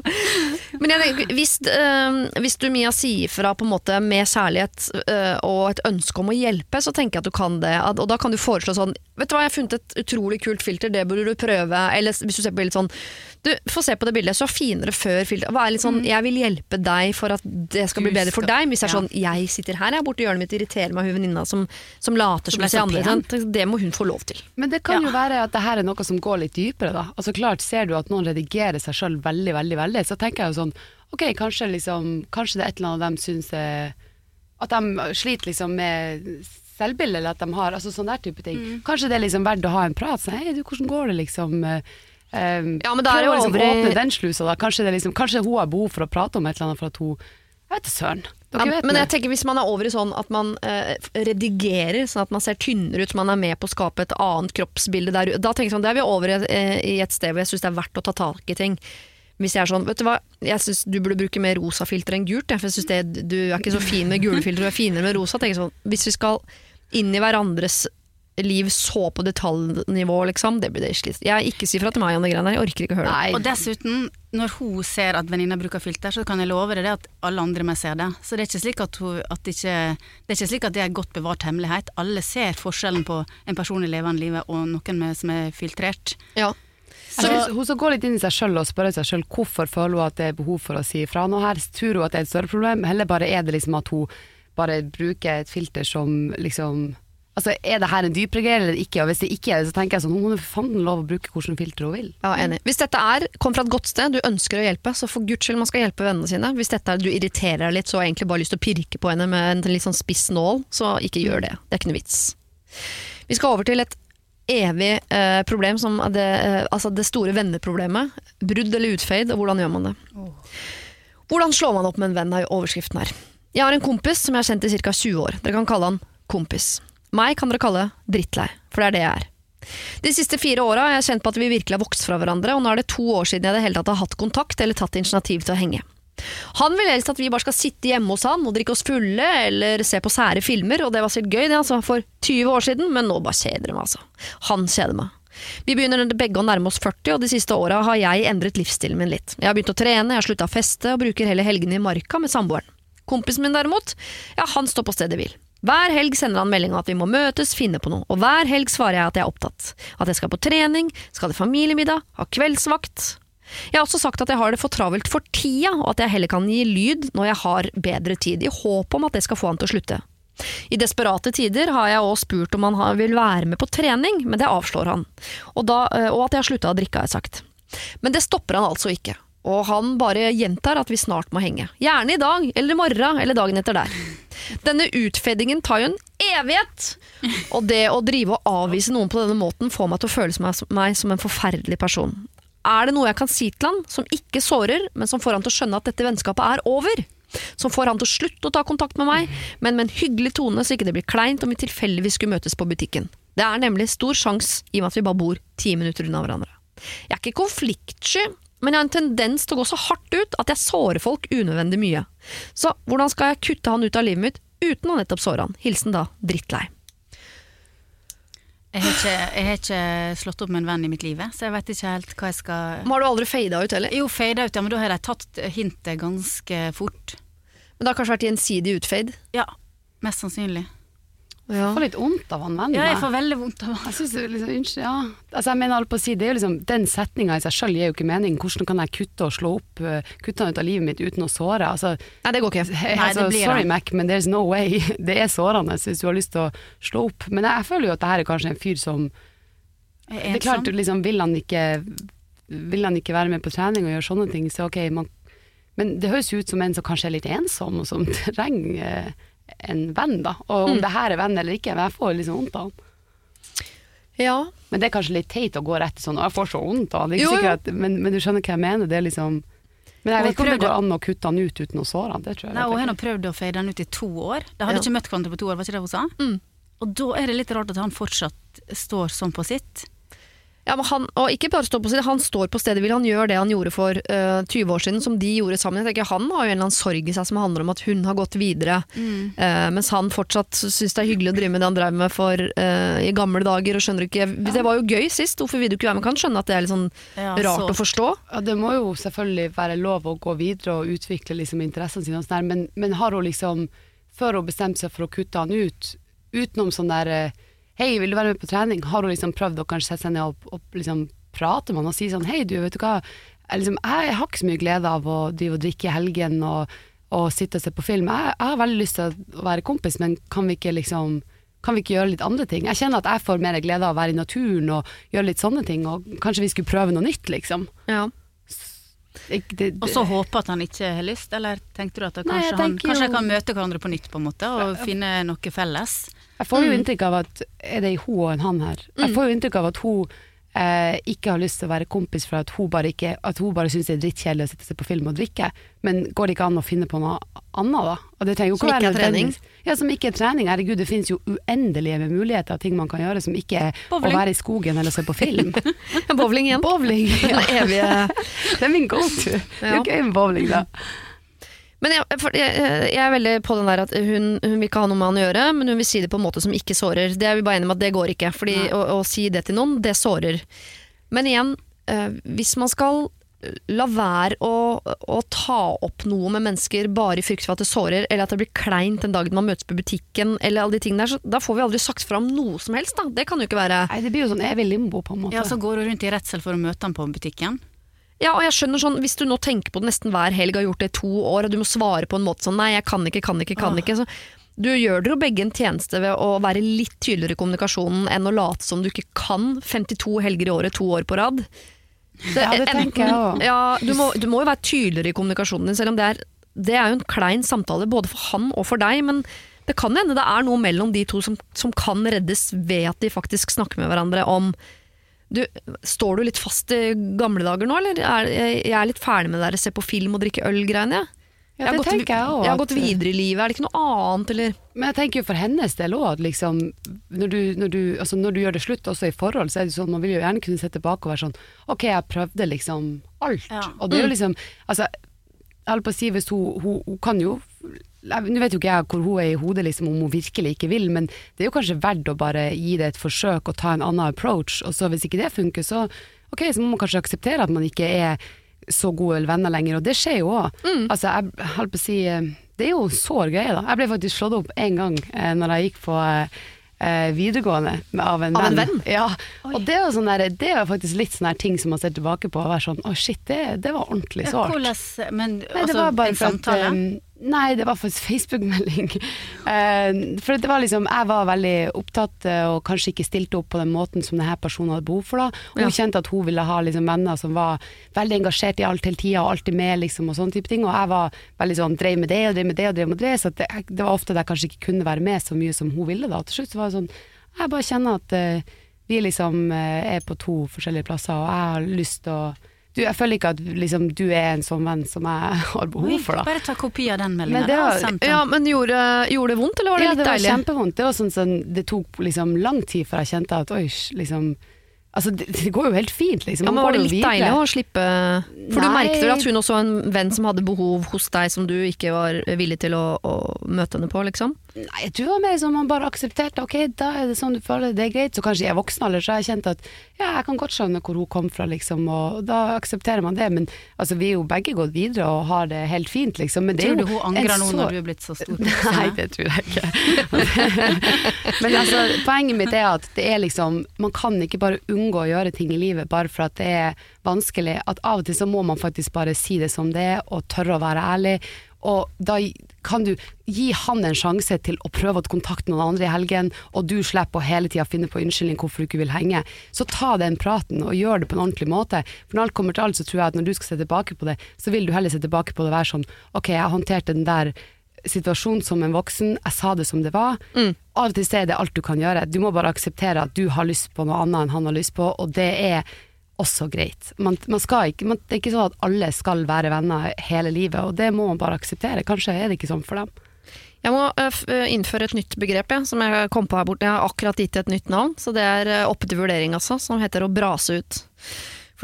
B: Men jeg tenker, hvis, øh, hvis du Mia sier fra på en måte med kjærlighet øh, og et ønske om å hjelpe, så tenker jeg at du kan det. At- Og da kan du foreslå sånn Vet du hva, jeg har funnet et utrolig kult filter, det burde du prøve. Eller hvis du ser på litt sånn Du, få se på det bildet, så finere før filter. er litt sånn Jeg vil hjelpe deg for at det skal bli bedre for deg. Hvis det er sånn Jeg sitter her, jeg er borte i hjørnet mitt, irriterer meg hun venninna som, som later som hun ser
D: så
B: andre
D: pen.
B: Det må hun få lov til.
C: Men det kan jo være at det her er noe som går litt dypere, da. Altså klart, ser du at noen redigerer seg sjøl veldig, veldig, veldig, så tenker jeg jo sånn Ok, kanskje liksom Kanskje det er et eller annet de syns er At de sliter liksom med selvbilde, eller at de har Altså sånn der type ting.
B: Mm.
C: Kanskje det er liksom verdt å ha en prat. Sånn, hei, du, hvordan går det, liksom? Eh,
B: Ja, men da er det
C: liksom
B: over
C: åpne den slusa, da. Kanskje, det liksom, kanskje hun har behov for å prate om et eller annet for at hun Jeg vet søren.
B: Ja, men
C: det.
B: jeg tenker hvis man er over i sånn at man eh, redigerer, sånn at man ser tynnere ut, så man er med på å skape et annet kroppsbilde der, da tenker jeg sånn, da er vi over i, eh, i et sted hvor jeg syns det er verdt å ta tak i ting. Hvis jeg er sånn, vet du hva, jeg syns du burde bruke mer rosa filter enn gult, for jeg synes det, du er ikke så fin med gule filter, du er finere med rosa. tenker jeg sånn, Hvis vi skal inn i hverandres liv så på detaljnivå, liksom, det blir det slitt. Jeg ikke si fra til meg om de greiene der, jeg orker ikke å høre det.
C: Nei.
D: Og dessuten, når hun ser at venninna bruker filter, så kan jeg love deg det at alle andre med ser det. Så det er ikke slik at, hun, at det ikke, det er ikke slik at det er godt bevart hemmelighet. Alle ser forskjellen på en person i levende livet og noen med, som er filtrert.
B: Ja.
C: Så hun skal gå litt inn i seg sjøl og spørre seg sjøl hvorfor føler hun at det er behov for å si ifra. Nå her tror hun at det er et større problem, heller bare er det liksom at hun bare bruker et filter som liksom Altså, Er det her en dypere greie eller ikke? Og hvis det ikke er det, så tenker jeg sånn, hun for fanden lov å bruke hvilket filter hun vil.
B: Ja, enig. Hvis dette er, kom fra et godt sted, du ønsker å hjelpe, så for guds skyld man skal hjelpe vennene sine. Hvis dette er, du irriterer deg litt, så har jeg egentlig bare lyst til å pirke på henne med en litt sånn spiss nål, så ikke gjør det. Det er ikke noe vits. Vi skal over til et evig eh, problem, som det, eh, altså det store venneproblemet. Brudd eller utfade, og hvordan gjør man det? Hvordan slår man opp med en venn, er jo overskriften her. Jeg har en kompis som jeg har kjent i ca. 20 år. Dere kan kalle han kompis. Meg kan dere kalle drittlei, for det er det jeg er. De siste fire åra har jeg kjent på at vi virkelig har vokst fra hverandre, og nå er det to år siden jeg i det hele tatt har hatt kontakt eller tatt initiativ til å henge. Han vil helst at vi bare skal sitte hjemme hos han og drikke oss fulle eller se på sære filmer, og det var sikkert gøy det altså, for 20 år siden, men nå bare kjeder det meg, altså. Han kjeder meg. Vi begynner begge å nærme oss 40, og de siste åra har jeg endret livsstilen min litt. Jeg har begynt å trene, jeg har slutta å feste og bruker hele helgene i marka med samboeren. Kompisen min derimot, ja, han står på stedet hvil. Hver helg sender han melding om at vi må møtes, finne på noe, og hver helg svarer jeg at jeg er opptatt. At jeg skal på trening, skal i familiemiddag, ha kveldsvakt. Jeg har også sagt at jeg har det for travelt for tida, og at jeg heller kan gi lyd når jeg har bedre tid, i håp om at det skal få han til å slutte. I desperate tider har jeg også spurt om han vil være med på trening, men det avslår han, og, da, eh, og at jeg har slutta å drikke, har jeg sagt. Men det stopper han altså ikke og han bare gjentar at vi snart må henge. Gjerne i dag, eller i morgen, eller dagen etter der. Denne utfeddingen tar jo en evighet, og det å drive og avvise noen på denne måten får meg til å føle meg som en forferdelig person. Er det noe jeg kan si til han som ikke sårer, men som får han til å skjønne at dette vennskapet er over? Som får han til å slutte å ta kontakt med meg, men med en hyggelig tone så ikke det blir kleint om vi tilfeldigvis skulle møtes på butikken. Det er nemlig stor sjanse i og med at vi bare bor ti minutter unna hverandre. Jeg er ikke konfliktsky, men jeg har en tendens til å gå så hardt ut at jeg sårer folk unødvendig mye. Så hvordan skal jeg kutte han ut av livet mitt uten å nettopp såre han? Hilsen da drittlei.
D: Jeg har, ikke, jeg har ikke slått opp med en venn i mitt liv, så jeg vet ikke helt hva jeg skal
B: Men Har du aldri fada ut heller?
D: Jo, fada ut, ja, men da har de tatt hintet ganske fort.
B: Men det har kanskje vært gjensidig utfade?
D: Ja, mest sannsynlig.
C: Ja. Jeg får litt vondt av han vennen.
D: Ja, jeg får veldig vondt av han.
C: Jeg synes det liksom, unnskyld, ja. Altså, jeg mener, på å si, det er jo liksom, Den setninga i seg sjøl gir jo ikke mening. Hvordan kan jeg kutte og slå opp uh, kutte han ut av livet mitt uten å såre? Altså,
B: Nei, det går ikke.
C: Nei, altså, Nei, sorry, Mac, men there's no way. Det er sårende hvis du har lyst til å slå opp. Men jeg, jeg føler jo at det her er kanskje en fyr som Det er klart, liksom, vil han ikke Vil han ikke være med på trening og gjøre sånne ting, så ok, man Men det høres ut som en som kanskje er litt ensom, og som trenger uh, en venn, da. Og om mm. det her er venn eller ikke, men jeg får liksom vondt av han.
B: Ja.
C: Men det er kanskje litt teit å gå rett sånn, sånn 'jeg får så vondt av han', men, men, du skjønner hva jeg mener? Det er liksom Men jeg vet ikke om det går an å kutte han ut uten å såre han. Det tror jeg.
D: Nei, og hun har prøvd å fade han ut i to år. De hadde ja. ikke møtt hverandre på to år, var ikke det hun sa? Mm. Og da er det litt rart at han fortsatt står sånn på sitt.
B: Ja, han, og ikke bare stå på stedet, han står på stedet vil han gjør det han gjorde for uh, eh, 20 år siden, som de gjorde sammen. Jeg tenker, han har jo en eller annen sorg i seg som handler om at hun har gått videre, mm. uh, mens han fortsatt syns det er hyggelig å drive med det han drev med for uh, i gamle dager. og skjønner ikke, ja. Det var jo gøy sist, hvorfor vil du ikke være med? Kan skjønne at det er litt sånn ja, rart så. å forstå.
C: Ja, Det må jo selvfølgelig være lov å gå videre og utvikle liksom, interessene sine, og sånn men, men har hun liksom, før hun bestemte seg for å kutte han ut, utenom sånn der Hei, vil du være med på trening? Har hun liksom prøvd å kanskje sette seg ned og, og liksom prate med han og si sånn Hei, du, vet du hva. Jeg, liksom, jeg, har ikke så mye glede av å drive og drikke i helgen og, og sitte og se på film. Jeg, jeg, har veldig lyst til å være kompis, men kan vi ikke liksom kan vi ikke gjøre litt andre ting? Jeg kjenner at jeg får mer glede av å være i naturen og gjøre litt sånne ting, og kanskje vi skulle prøve noe nytt, liksom.
B: Ja.
D: Og så håpe at han ikke har lyst, eller tenkte du at kanskje, Nei, han, kanskje jo... kan møte hverandre på nytt på en måte, og finne noe felles?
C: Jeg får jo mm. inntrykk av at Er det hun og en han her? Jeg mm. får jo inntrykk av at hun eh, ikke har lyst til å være kompis for at hun bare, ikke, at hun bare syns det er drittkjedelig å sitte seg på film og drikke. Men går det ikke an å finne på noe annet, da?
B: Jo ikke som ikke er trening?
C: Ja, som ikke er trening. Herregud, det finnes jo uendelige med muligheter av ting man kan gjøre som ikke er Bowling. å være i skogen eller se på film.
B: bowling igjen.
C: Bowling, ja. Den evige Det er min go to. Det er gøy med bowling, da.
B: Men jeg, jeg, jeg, er veldig på den der at hun, hun, vil ikke ha noe med han å gjøre, men hun vil si det på en måte som ikke sårer. Det er vi bare enige om at det går ikke. Fordi å, å, si det til noen, det sårer. Men igjen, eh, hvis man skal la være å, å, ta opp noe med mennesker bare i frykt for at det sårer, eller at det blir kleint den dagen man møtes på butikken, eller alle de tingene der, så da får vi aldri sagt fra om noe som helst, da. Det kan jo ikke være
C: Nei, det blir jo sånn evig limbo, på en måte.
D: Ja, så går du rundt i redsel for å møte han på butikken.
B: Ja, og jeg skjønner sånn, Hvis du nå tenker på det nesten hver helg, har gjort det i to år, og du må svare på en måte sånn Nei, jeg kan ikke, kan ikke, kan ikke. Så Du gjør dere jo begge en tjeneste ved å være litt tydeligere i kommunikasjonen enn å late som du ikke kan 52 helger i året to år på rad.
C: Ja, det tenker jeg òg.
B: Ja, du, må, du må jo være tydeligere i kommunikasjonen din, selv om det er, det er jo en klein samtale både for han og for deg. Men det kan hende det er noe mellom de to som, som kan reddes ved at de faktisk snakker med hverandre om du, Står du litt fast i gamle dager nå, eller? Er, jeg er litt ferdig med det der se på film og drikke øl-greiene. jeg.
C: Ja,
B: jeg, har gått,
C: jeg også,
B: jeg har gått videre i livet, er det ikke noe annet, eller?
C: Men jeg tenker jo for hennes del òg, liksom, når, du, når, du, altså når du gjør det slutt også i forhold, så er det sånn, man vil jo gjerne kunne se tilbake og være sånn Ok, jeg prøvde liksom alt.
D: Ja.
C: Og det er jo liksom Altså, jeg holdt på å si hvis hun, hun, hun kan jo Nå vet jo ikke jeg hvor hun er i hodet, liksom, om hun virkelig ikke vil, men det er jo kanskje verdt å bare gi det et forsøk og ta en annen approach. Og så hvis ikke det funker, så ok, så må man kanskje akseptere at man ikke er så gode venner lenger, og det skjer jo òg. Altså, jeg holdt på å si eh, Det er jo sår greie, da. Jeg ble faktisk slått opp én gang eh, når jeg gikk på eh, eh, videregående med, av en
B: Av en
C: venn.
B: venn?
C: Ja, og det er sånn der, det er faktisk litt sånne ting som man ser tilbake på og er sånn Å, shit, det, det var ordentlig sårt.
D: Ja, Men altså,
C: det var bare
D: en
C: for at
D: samtale?
C: um, Nei, det var faktisk Facebook-melding. Uh, for det var liksom Jeg var veldig opptatt eh, og kanskje ikke stilte opp på den måten som denne personen hadde behov for. da Hun
B: Ja.
C: kjente at hun ville ha liksom venner som var veldig engasjert i alt hele tida og alltid med, liksom, og sånne type ting. Og jeg var veldig sånn drev med det og drev med det og drev med det, så det, det var ofte at jeg kanskje ikke kunne være med så mye som hun ville. da Til slutt så var det sånn Jeg bare kjenner at uh, vi liksom uh, er på to forskjellige plasser, og jeg har lyst til å du, Jeg føler ikke at liksom, du er en sånn venn som jeg har behov for, da.
D: Bare ta kopi av den
C: Men
D: meldingen. den.
B: Ja, men gjorde, gjorde det vondt, eller var det
C: ja,
B: litt
C: det var
B: deilig?
C: kjempevondt. Det var sånn sånn, det tok liksom lang tid før jeg kjente at oi, liksom Altså, det, det går jo helt fint, liksom.
B: Ja, men Var det litt deilig å slippe For du
C: Nei.
B: merket vel at hun også var en venn som hadde behov hos deg som du ikke var villig til å, å møte henne på, liksom?
C: Nei, jeg tror det var mer som man bare aksepterte ok, da er det sånn du føler det, det er greit. Så kanskje jeg er voksen alder så har jeg kjent at ja, jeg kan godt skjønne hvor hun kom fra, liksom, og da aksepterer man det. Men altså, vi er jo begge gått videre og har det helt fint, liksom. Men det
D: Tror du hun angrer nå
C: så-
D: når du er blitt så stor?
C: Nei, det tror jeg ikke. Men altså, poenget mitt er at det er liksom Man kan ikke bare unngå å gjøre ting i livet bare for at det er vanskelig. At av og til så må man faktisk bare si det som det er, og tørre å være ærlig. Og da kan du gi han en sjanse til å prøve å kontakte noen andre i helgen, og du slipper å hele tida finne på unnskyldning hvorfor du ikke vil henge. Så ta den praten, og gjør det på en ordentlig måte. For når alt kommer til alt, så tror jeg at når du skal se tilbake på det, så vil du heller se tilbake på det og være sånn Ok, jeg håndterte den der situasjonen som en voksen, jeg sa det som det var. Av og til er det alt du kan gjøre. Du må bare akseptere at du har lyst på noe annet enn han har lyst på, og det er også greit. Man, man skal ikke, man, det er ikke sånn at alle skal være venner hele livet, og det må man bare akseptere. Kanskje er det ikke sånn for dem.
B: Jeg må f- øh, innføre et nytt begrep ja, som jeg kom på her borte. Jeg har akkurat gitt et nytt navn, så det er øh, oppe til vurdering, altså. Som heter å brase ut.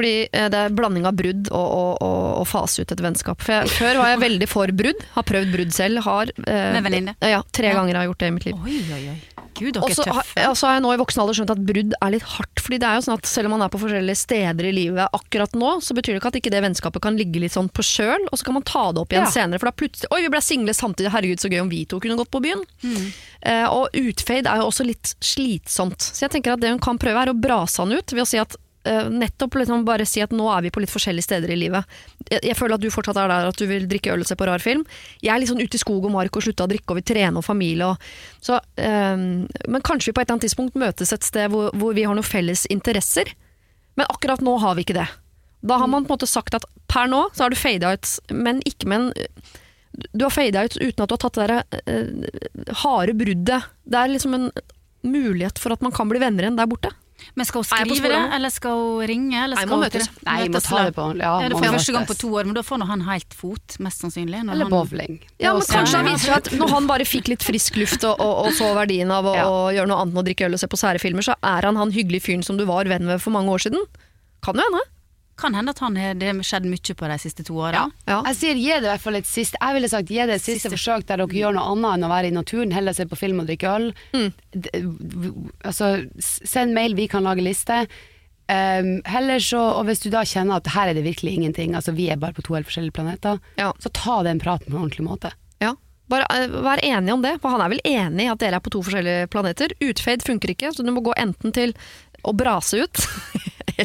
B: Fordi det er blanding av brudd og, og, og, og fase ut et vennskap. For jeg, før var jeg veldig for brudd. Har prøvd brudd selv. Har, eh,
D: Med venninne?
B: Ja, tre
D: Ja.
B: ganger har jeg gjort det i mitt liv.
D: Oi, oi, oi. Gud, dere er tøffe.
B: Og så har jeg nå i voksen alder skjønt at brudd er litt hardt. Fordi det er jo sånn at selv om man er på forskjellige steder i livet akkurat nå, så betyr det ikke at ikke det vennskapet kan ligge litt sånn på kjøl, og så kan man ta det opp igjen
C: Ja.
B: senere. For da plutselig Oi, vi ble single samtidig, herregud så gøy om vi to kunne gått på byen. Eh, og utfade er jo også litt slitsomt. Så jeg tenker at det hun kan prøve er å brase han ut ved å si at nettopp liksom bare si at nå er vi på litt forskjellige steder i livet. Jeg, jeg føler at du fortsatt er der at du vil drikke øl og se på rar film. Jeg er litt sånn ute i skog og mark og slutta å drikke og vil trene og familie. Og, så, eh, men kanskje vi på et eller annet tidspunkt møtes et sted hvor, hvor vi har noen felles interesser. Men akkurat nå har vi ikke det. Da har man på en måte sagt at per nå så har du fada ut, men ikke med en Du har fada ut uten at du har tatt det der eh, harde bruddet. Det er liksom en mulighet for at man kan bli venner igjen der borte.
D: Men skal hun
B: jeg
D: skrive det, eller skal hun ringe? Eller skal
B: må møtes.
C: Nei, må ta det på Ja,
D: Ja, det er første gang på to år, men da får nå han helt fot, mest sannsynlig. når
C: Eller
D: han-
C: bowling.
B: Ja, men kanskje
D: han
B: viser at når han bare fikk litt frisk luft og, og, og så verdien av å,
C: Ja.
B: gjøre noe annet enn å drikke øl og se på sære filmer, så er han han hyggelige fyren som du var venn med for mange år siden. Kan jo hende.
D: Kan hende at han har, det har skjedd mye på de siste to åra.
C: Ja.
B: Ja.
C: Jeg sier gi det i hvert fall et siste Jeg ville sagt gi det et siste, forsøk der dere gjør noe annet enn å være i naturen, heller se på film og drikke øl.
B: Mm.
C: Altså, send mail, vi kan lage liste. Um, heller så, og hvis du da kjenner at her er det virkelig ingenting, altså vi er bare på to helt forskjellige planeter,
B: Ja.
C: så ta den praten på en ordentlig måte.
B: Ja. Bare uh, vær enig om det, for han er vel enig i at dere er på to forskjellige planeter. Utfade funker ikke, så du må gå enten til å brase ut,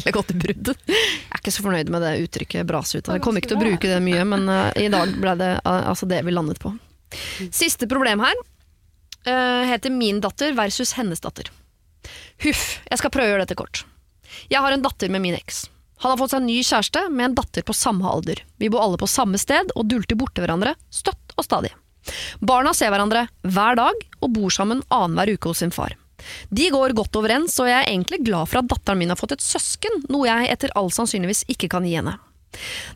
B: eller gå til bruddet. Jeg er ikke så fornøyd med det uttrykket 'brase ut'. Jeg kommer ikke til å bruke det mye, men uh, i dag ble det uh, altså det vi landet på. Siste problem her. uh, heter Min datter versus hennes datter. Huff, jeg skal prøve å gjøre dette kort. Jeg har en datter med min eks. Han har fått seg en ny kjæreste med en datter på samme alder. Vi bor alle på samme sted og dulter borte hverandre støtt og stadig. Barna ser hverandre hver dag og bor sammen annenhver uke hos sin far. De går godt overens, og jeg er egentlig glad for at datteren min har fått et søsken, noe jeg etter all sannsynligvis ikke kan gi henne.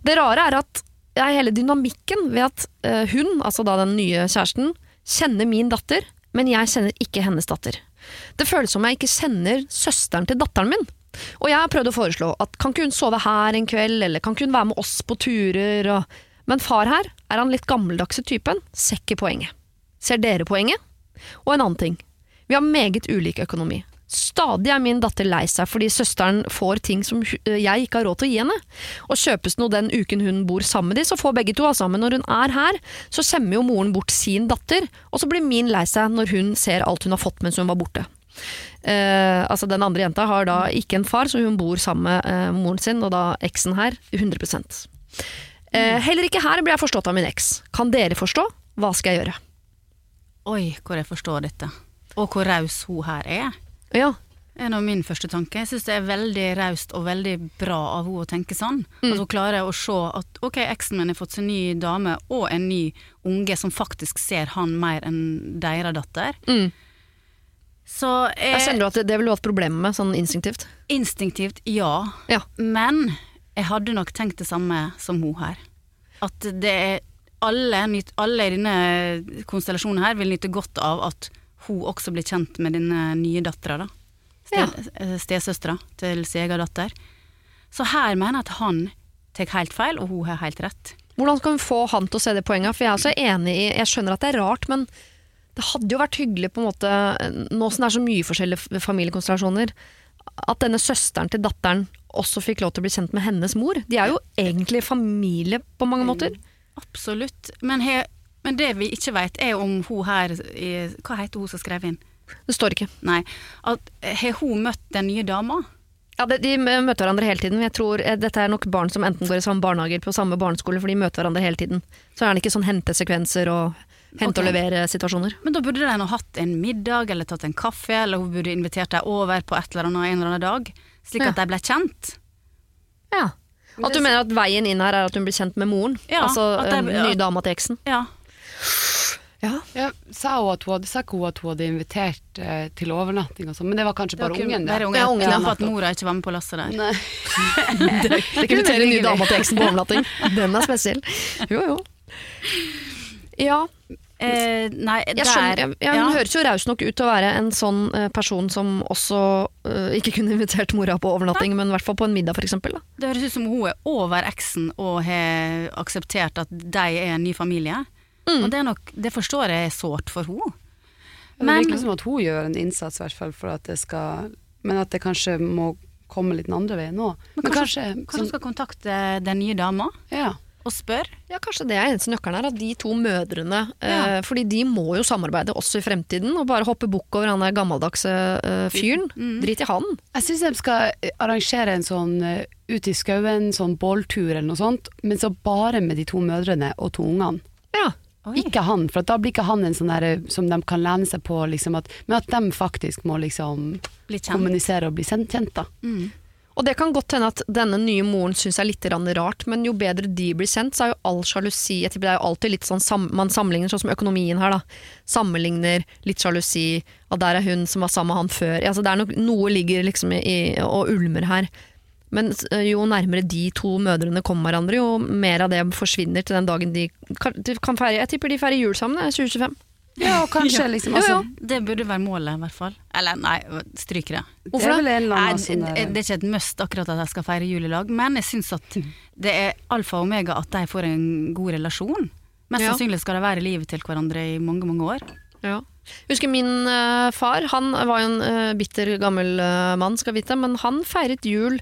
B: Det rare er at det er hele dynamikken ved at eh, hun, altså da den nye kjæresten, kjenner min datter, men jeg kjenner ikke hennes datter. Det føles som jeg ikke kjenner søsteren til datteren min. Og jeg har prøvd å foreslå at kan ikke hun sove her en kveld, eller kan ikke hun være med oss på turer, og... Men far her er han litt gammeldagse typen, ser ikke poenget. Ser dere poenget? Og en annen ting. Vi har meget ulik økonomi. Stadig er min datter lei seg fordi søsteren får ting som jeg ikke har råd til å gi henne. Og kjøpes noe den uken hun bor sammen med de, så får begge to. Altså. Men når hun er her, så sender jo moren bort sin datter, og så blir min lei seg når hun ser alt hun har fått mens hun var borte. Eh, altså Den andre jenta har da ikke en far, så hun bor sammen med eh, moren sin, og da eksen her 100 eh, Heller ikke her blir jeg forstått av min eks. Kan dere forstå? Hva skal jeg gjøre?
D: Oi, hvor jeg forstår dette. Og hvor raus hun her er.
B: Ja,
D: er nå min første tanke. Jeg syns det er veldig raust og veldig bra av henne å tenke sånn. At hun klarer å se at ok, eksen min har fått seg ny dame og en ny unge som faktisk ser han mer enn deres datter.
B: Mm.
D: Så
B: jeg
D: jeg,
B: Kjenner du at det, det vil du ha et problem med, sånn instinktivt?
D: instinktivt ja,
B: Ja.
D: men jeg hadde nok tenkt det samme som hun her. At det er alle, alle i denne konstellasjonen her vil nyte godt av at hun også blir kjent med denne nye dattera, da. Sted, eh, Stesøstera til sin egen datter. Så her mener jeg at han tar helt feil, og hun har helt rett.
B: Hvordan skal hun få han til å se det poenget? For jeg er også enig i Jeg skjønner at det er rart, men det hadde jo vært hyggelig på en måte Nå som det er så mye forskjellige familiekonstellasjoner, at denne søsteren til datteren også fikk lov til å bli kjent med hennes mor. De er jo egentlig familie på mange måter.
D: Absolutt. Men, he, men det vi ikke vet, er om hun her i- Hva heter hun som skrev inn?
B: Det står ikke.
D: Nei. At, har hun møtt den nye dama?
B: Ja, de, møter hverandre hele tiden. Jeg tror eh, Dette er nok barn som enten går i samme barnehager på samme barneskole, for de møter hverandre hele tiden. Så er det ikke sånn hentesekvenser og hente
D: okay.
B: og levere-situasjoner.
D: Men da burde de nå hatt en middag, eller tatt en kaffe, eller hun burde invitert dem over på et eller annet en eller annen dag, slik
B: Ja.
D: at de ble kjent.
B: Ja. At du mener at veien inn her er at hun blir kjent med moren?
D: Ja,
B: altså den nye dama til eksen?
D: Ja.
B: Ja.
C: Ja, sa hun at hun hadde, sa ikke hun at hun hadde invitert eh, til overnatting og sånn, men det var kanskje bare ungen, det.
D: Bare ungen.
B: Ja, ungen,
D: Ja,
B: ja,
D: for at mora ikke var med på lasset der.
C: Nei.
B: Det inviterer nye dame til eksen på overnatting. Den er spesiell. Jo, jo. Ja,
D: Eh, nei,
B: jeg skjønner.
D: der
B: Jeg, jeg, Hun høres jo raus nok ut til å være en sånn eh, person som også eh, ikke kunne invitert mora på overnatting, men i hvert fall på en middag, eksempel.
D: Det høres ut som hun er over eksen og har akseptert at de er en ny familie.
B: Mm.
D: Og det, er nok, det forstår jeg er sårt for henne.
C: Men, det
D: Men-
C: virker som at hun gjør en innsats, i hvert fall, for at det skal Men at det kanskje må komme litt den andre veien òg. Men kanskje,
D: Kanskje hun
C: sånn,
D: skal kontakte den nye dama
C: ja.
D: og spørre?
B: Ja, Kanskje det er eneste nøkkelen her, at de to mødrene eh, Fordi de må jo samarbeide også i fremtiden, og bare hoppe bukk over han der gammeldagse eh, fyren. Drit i han.
C: Jeg syns de skal eh, arrangere en sånn eh, ut i skauen, sånn båltur eller noe sånt, men så bare med de to mødrene og to ungene.
B: Ja.
C: Ikke han, for da blir ikke han en sånn der eh, som de kan lene seg på, liksom at, men at de faktisk må liksom
D: Bli
C: kommunisere og bli kjent, da.
B: Og det kan godt hende at denne nye moren syns er litt rart, men jo bedre de blir sendt, så er jo all sjalusi Det er jo alltid litt sånn sam man sammenligner, sånn som økonomien her, da. Sammenligner, litt sjalusi, og der er hun som var sammen med han før. Altså, det er nok, noe ligger liksom i, og ulmer her. Men eh, jo nærmere de to mødrene kommer hverandre, jo mer av det forsvinner til den dagen de kan, de kan feire Jeg tipper de feirer jul sammen, er 2025.
C: Ja, og kanskje liksom Altså,
B: ja, ja.
D: Det burde være målet, i hvert fall. Eller nei, stryk det.
C: Det er
D: Nei,
C: sånn
D: det, er ikke et must akkurat at de skal feire jul i lag, men jeg syns at det er alfa og omega at de får en god relasjon. Mest
B: Ja.
D: sannsynlig skal de være i livet til hverandre i mange, mange år.
B: Ja. Husker min uh, far, han var jo en uh, bitter gammel uh, mann, skal vite, men han feiret jul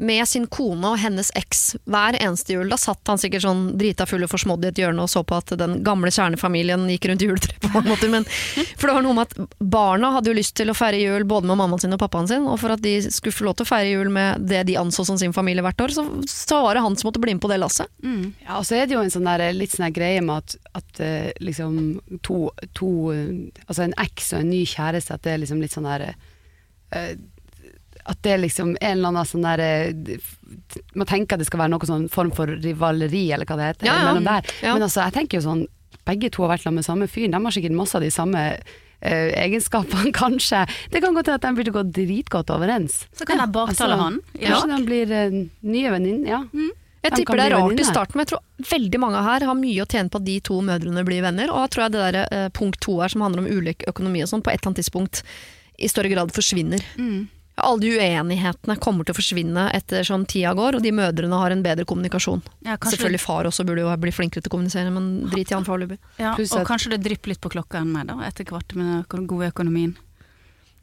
B: med sin kone og hennes eks hver eneste jul. Da satt han sikkert sånn drita full og forsmådd i et hjørne og så på at den gamle kjernefamilien gikk rundt juletreet på mange måter. For det var noe med at barna hadde jo lyst til å feire jul både med mammaen sin og pappaen sin, og for at de skulle få lov til å feire jul med det de anså som sin familie hvert år, så, så var det han som måtte bli med på det lasset.
D: Mm.
C: Ja, og så er det jo en sånn der, litt sånn greie med at, at eh, liksom to, to eh, Altså en eks og en ny kjæreste, at det er liksom litt sånn der eh, At det er liksom en eller annen sånn der eh, Man tenker at det skal være noen sånn form for rivaleri, eller hva det heter.
B: Ja, ja. Ja.
C: Men altså, jeg tenker jo sånn Begge to har vært sammen med samme fyren. De har sikkert masse av de samme Uh, egenskapene, kanskje. Det kan godt hende at de blir til å gå dritgodt overens.
D: Så kan jeg baktale
C: Altså,
D: han.
C: Kanskje de blir uh, nye venninner. Ja.
B: Jeg
C: De
B: tipper det er rart i starten, men jeg tror veldig mange her har mye å tjene på at de to mødrene blir venner. Og da tror jeg det der, uh, punkt to her, som handler om ulik økonomi og sånn, på et eller annet tidspunkt i større grad forsvinner.
D: Mm.
B: Alle de uenighetene kommer til å forsvinne etter sånn tida går, og de mødrene har en bedre kommunikasjon.
D: Ja,
B: Selvfølgelig far også burde jo bli flinkere til å kommunisere, men drit i han foreløpig.
D: Ja, og
C: at-
D: kanskje det drypper litt på klokka enn meg da, etter hvert med den gode økonomien.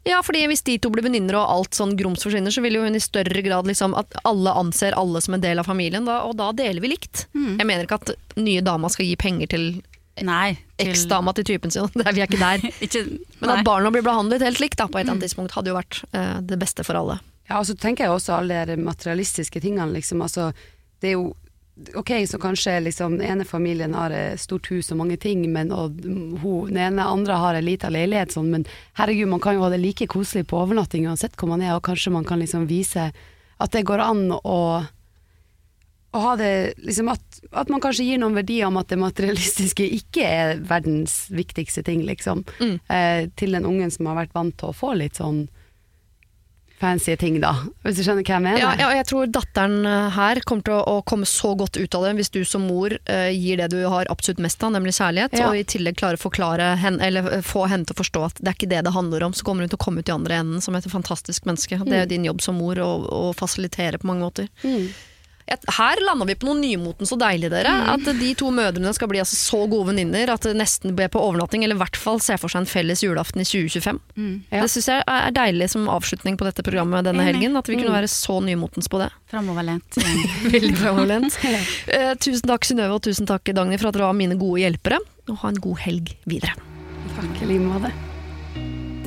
B: Ja, fordi hvis de to blir venninner og alt sånn grums forsvinner, så vil jo hun i større grad liksom at alle anser alle som en del av familien, da, og da deler vi likt.
D: Mm.
B: Jeg mener ikke at nye dama skal gi penger til
D: Nei. til-
B: eksdama til typen sin, det er vi er ikke der.
D: Ikke,
B: Men at barna blir behandlet helt likt da, på et eller annet tidspunkt, hadde jo vært uh, det beste for alle.
C: Ja, og så tenker jeg også alle de materialistiske tingene, liksom. Altså, det er jo Ok, så kanskje liksom den ene familien har et stort hus og mange ting, men og hun, den ene andre har en liten leilighet sånn, men herregud, man kan jo ha det like koselig på overnatting uansett hvor man er, og kanskje man kan liksom vise at det går an å å ha det liksom at, at man kanskje gir noen verdier om at det materialistiske ikke er verdens viktigste ting, liksom.
B: Mm.
C: Eh, til den ungen som har vært vant til å få litt sånn fancy ting, da. Hvis du skjønner hva jeg mener?
B: Ja, ja, jeg tror datteren eh, her kommer til å, å komme så godt ut av det hvis du som mor eh, gir det du har absolutt mest av, nemlig kjærlighet,
C: Ja.
B: og i tillegg klarer å forklare henne, eller eh, få henne til å forstå at det er ikke det det handler om, så kommer hun til å komme ut i andre enden som et fantastisk menneske. Det er jo din jobb som mor å, å fasilitere på mange måter.
C: Mm.
B: Her landa vi på noe nymotens og deilig, dere. At de to mødrene skal bli altså så gode venninner at det nesten ble på overnatting, eller i hvert fall se for seg en felles julaften i 2025.
D: Mm.
C: Ja.
B: Det syns jeg er deilig som avslutning på dette programmet denne helgen. At vi kunne
C: Mm.
B: være så nymotens på det.
D: Framoverlent.
B: Veldig fremoverlent. uh, tusen takk Synnøve og tusen takk Dagny for at dere var mine gode hjelpere. Og ha en god helg videre.
C: Takk i like måte.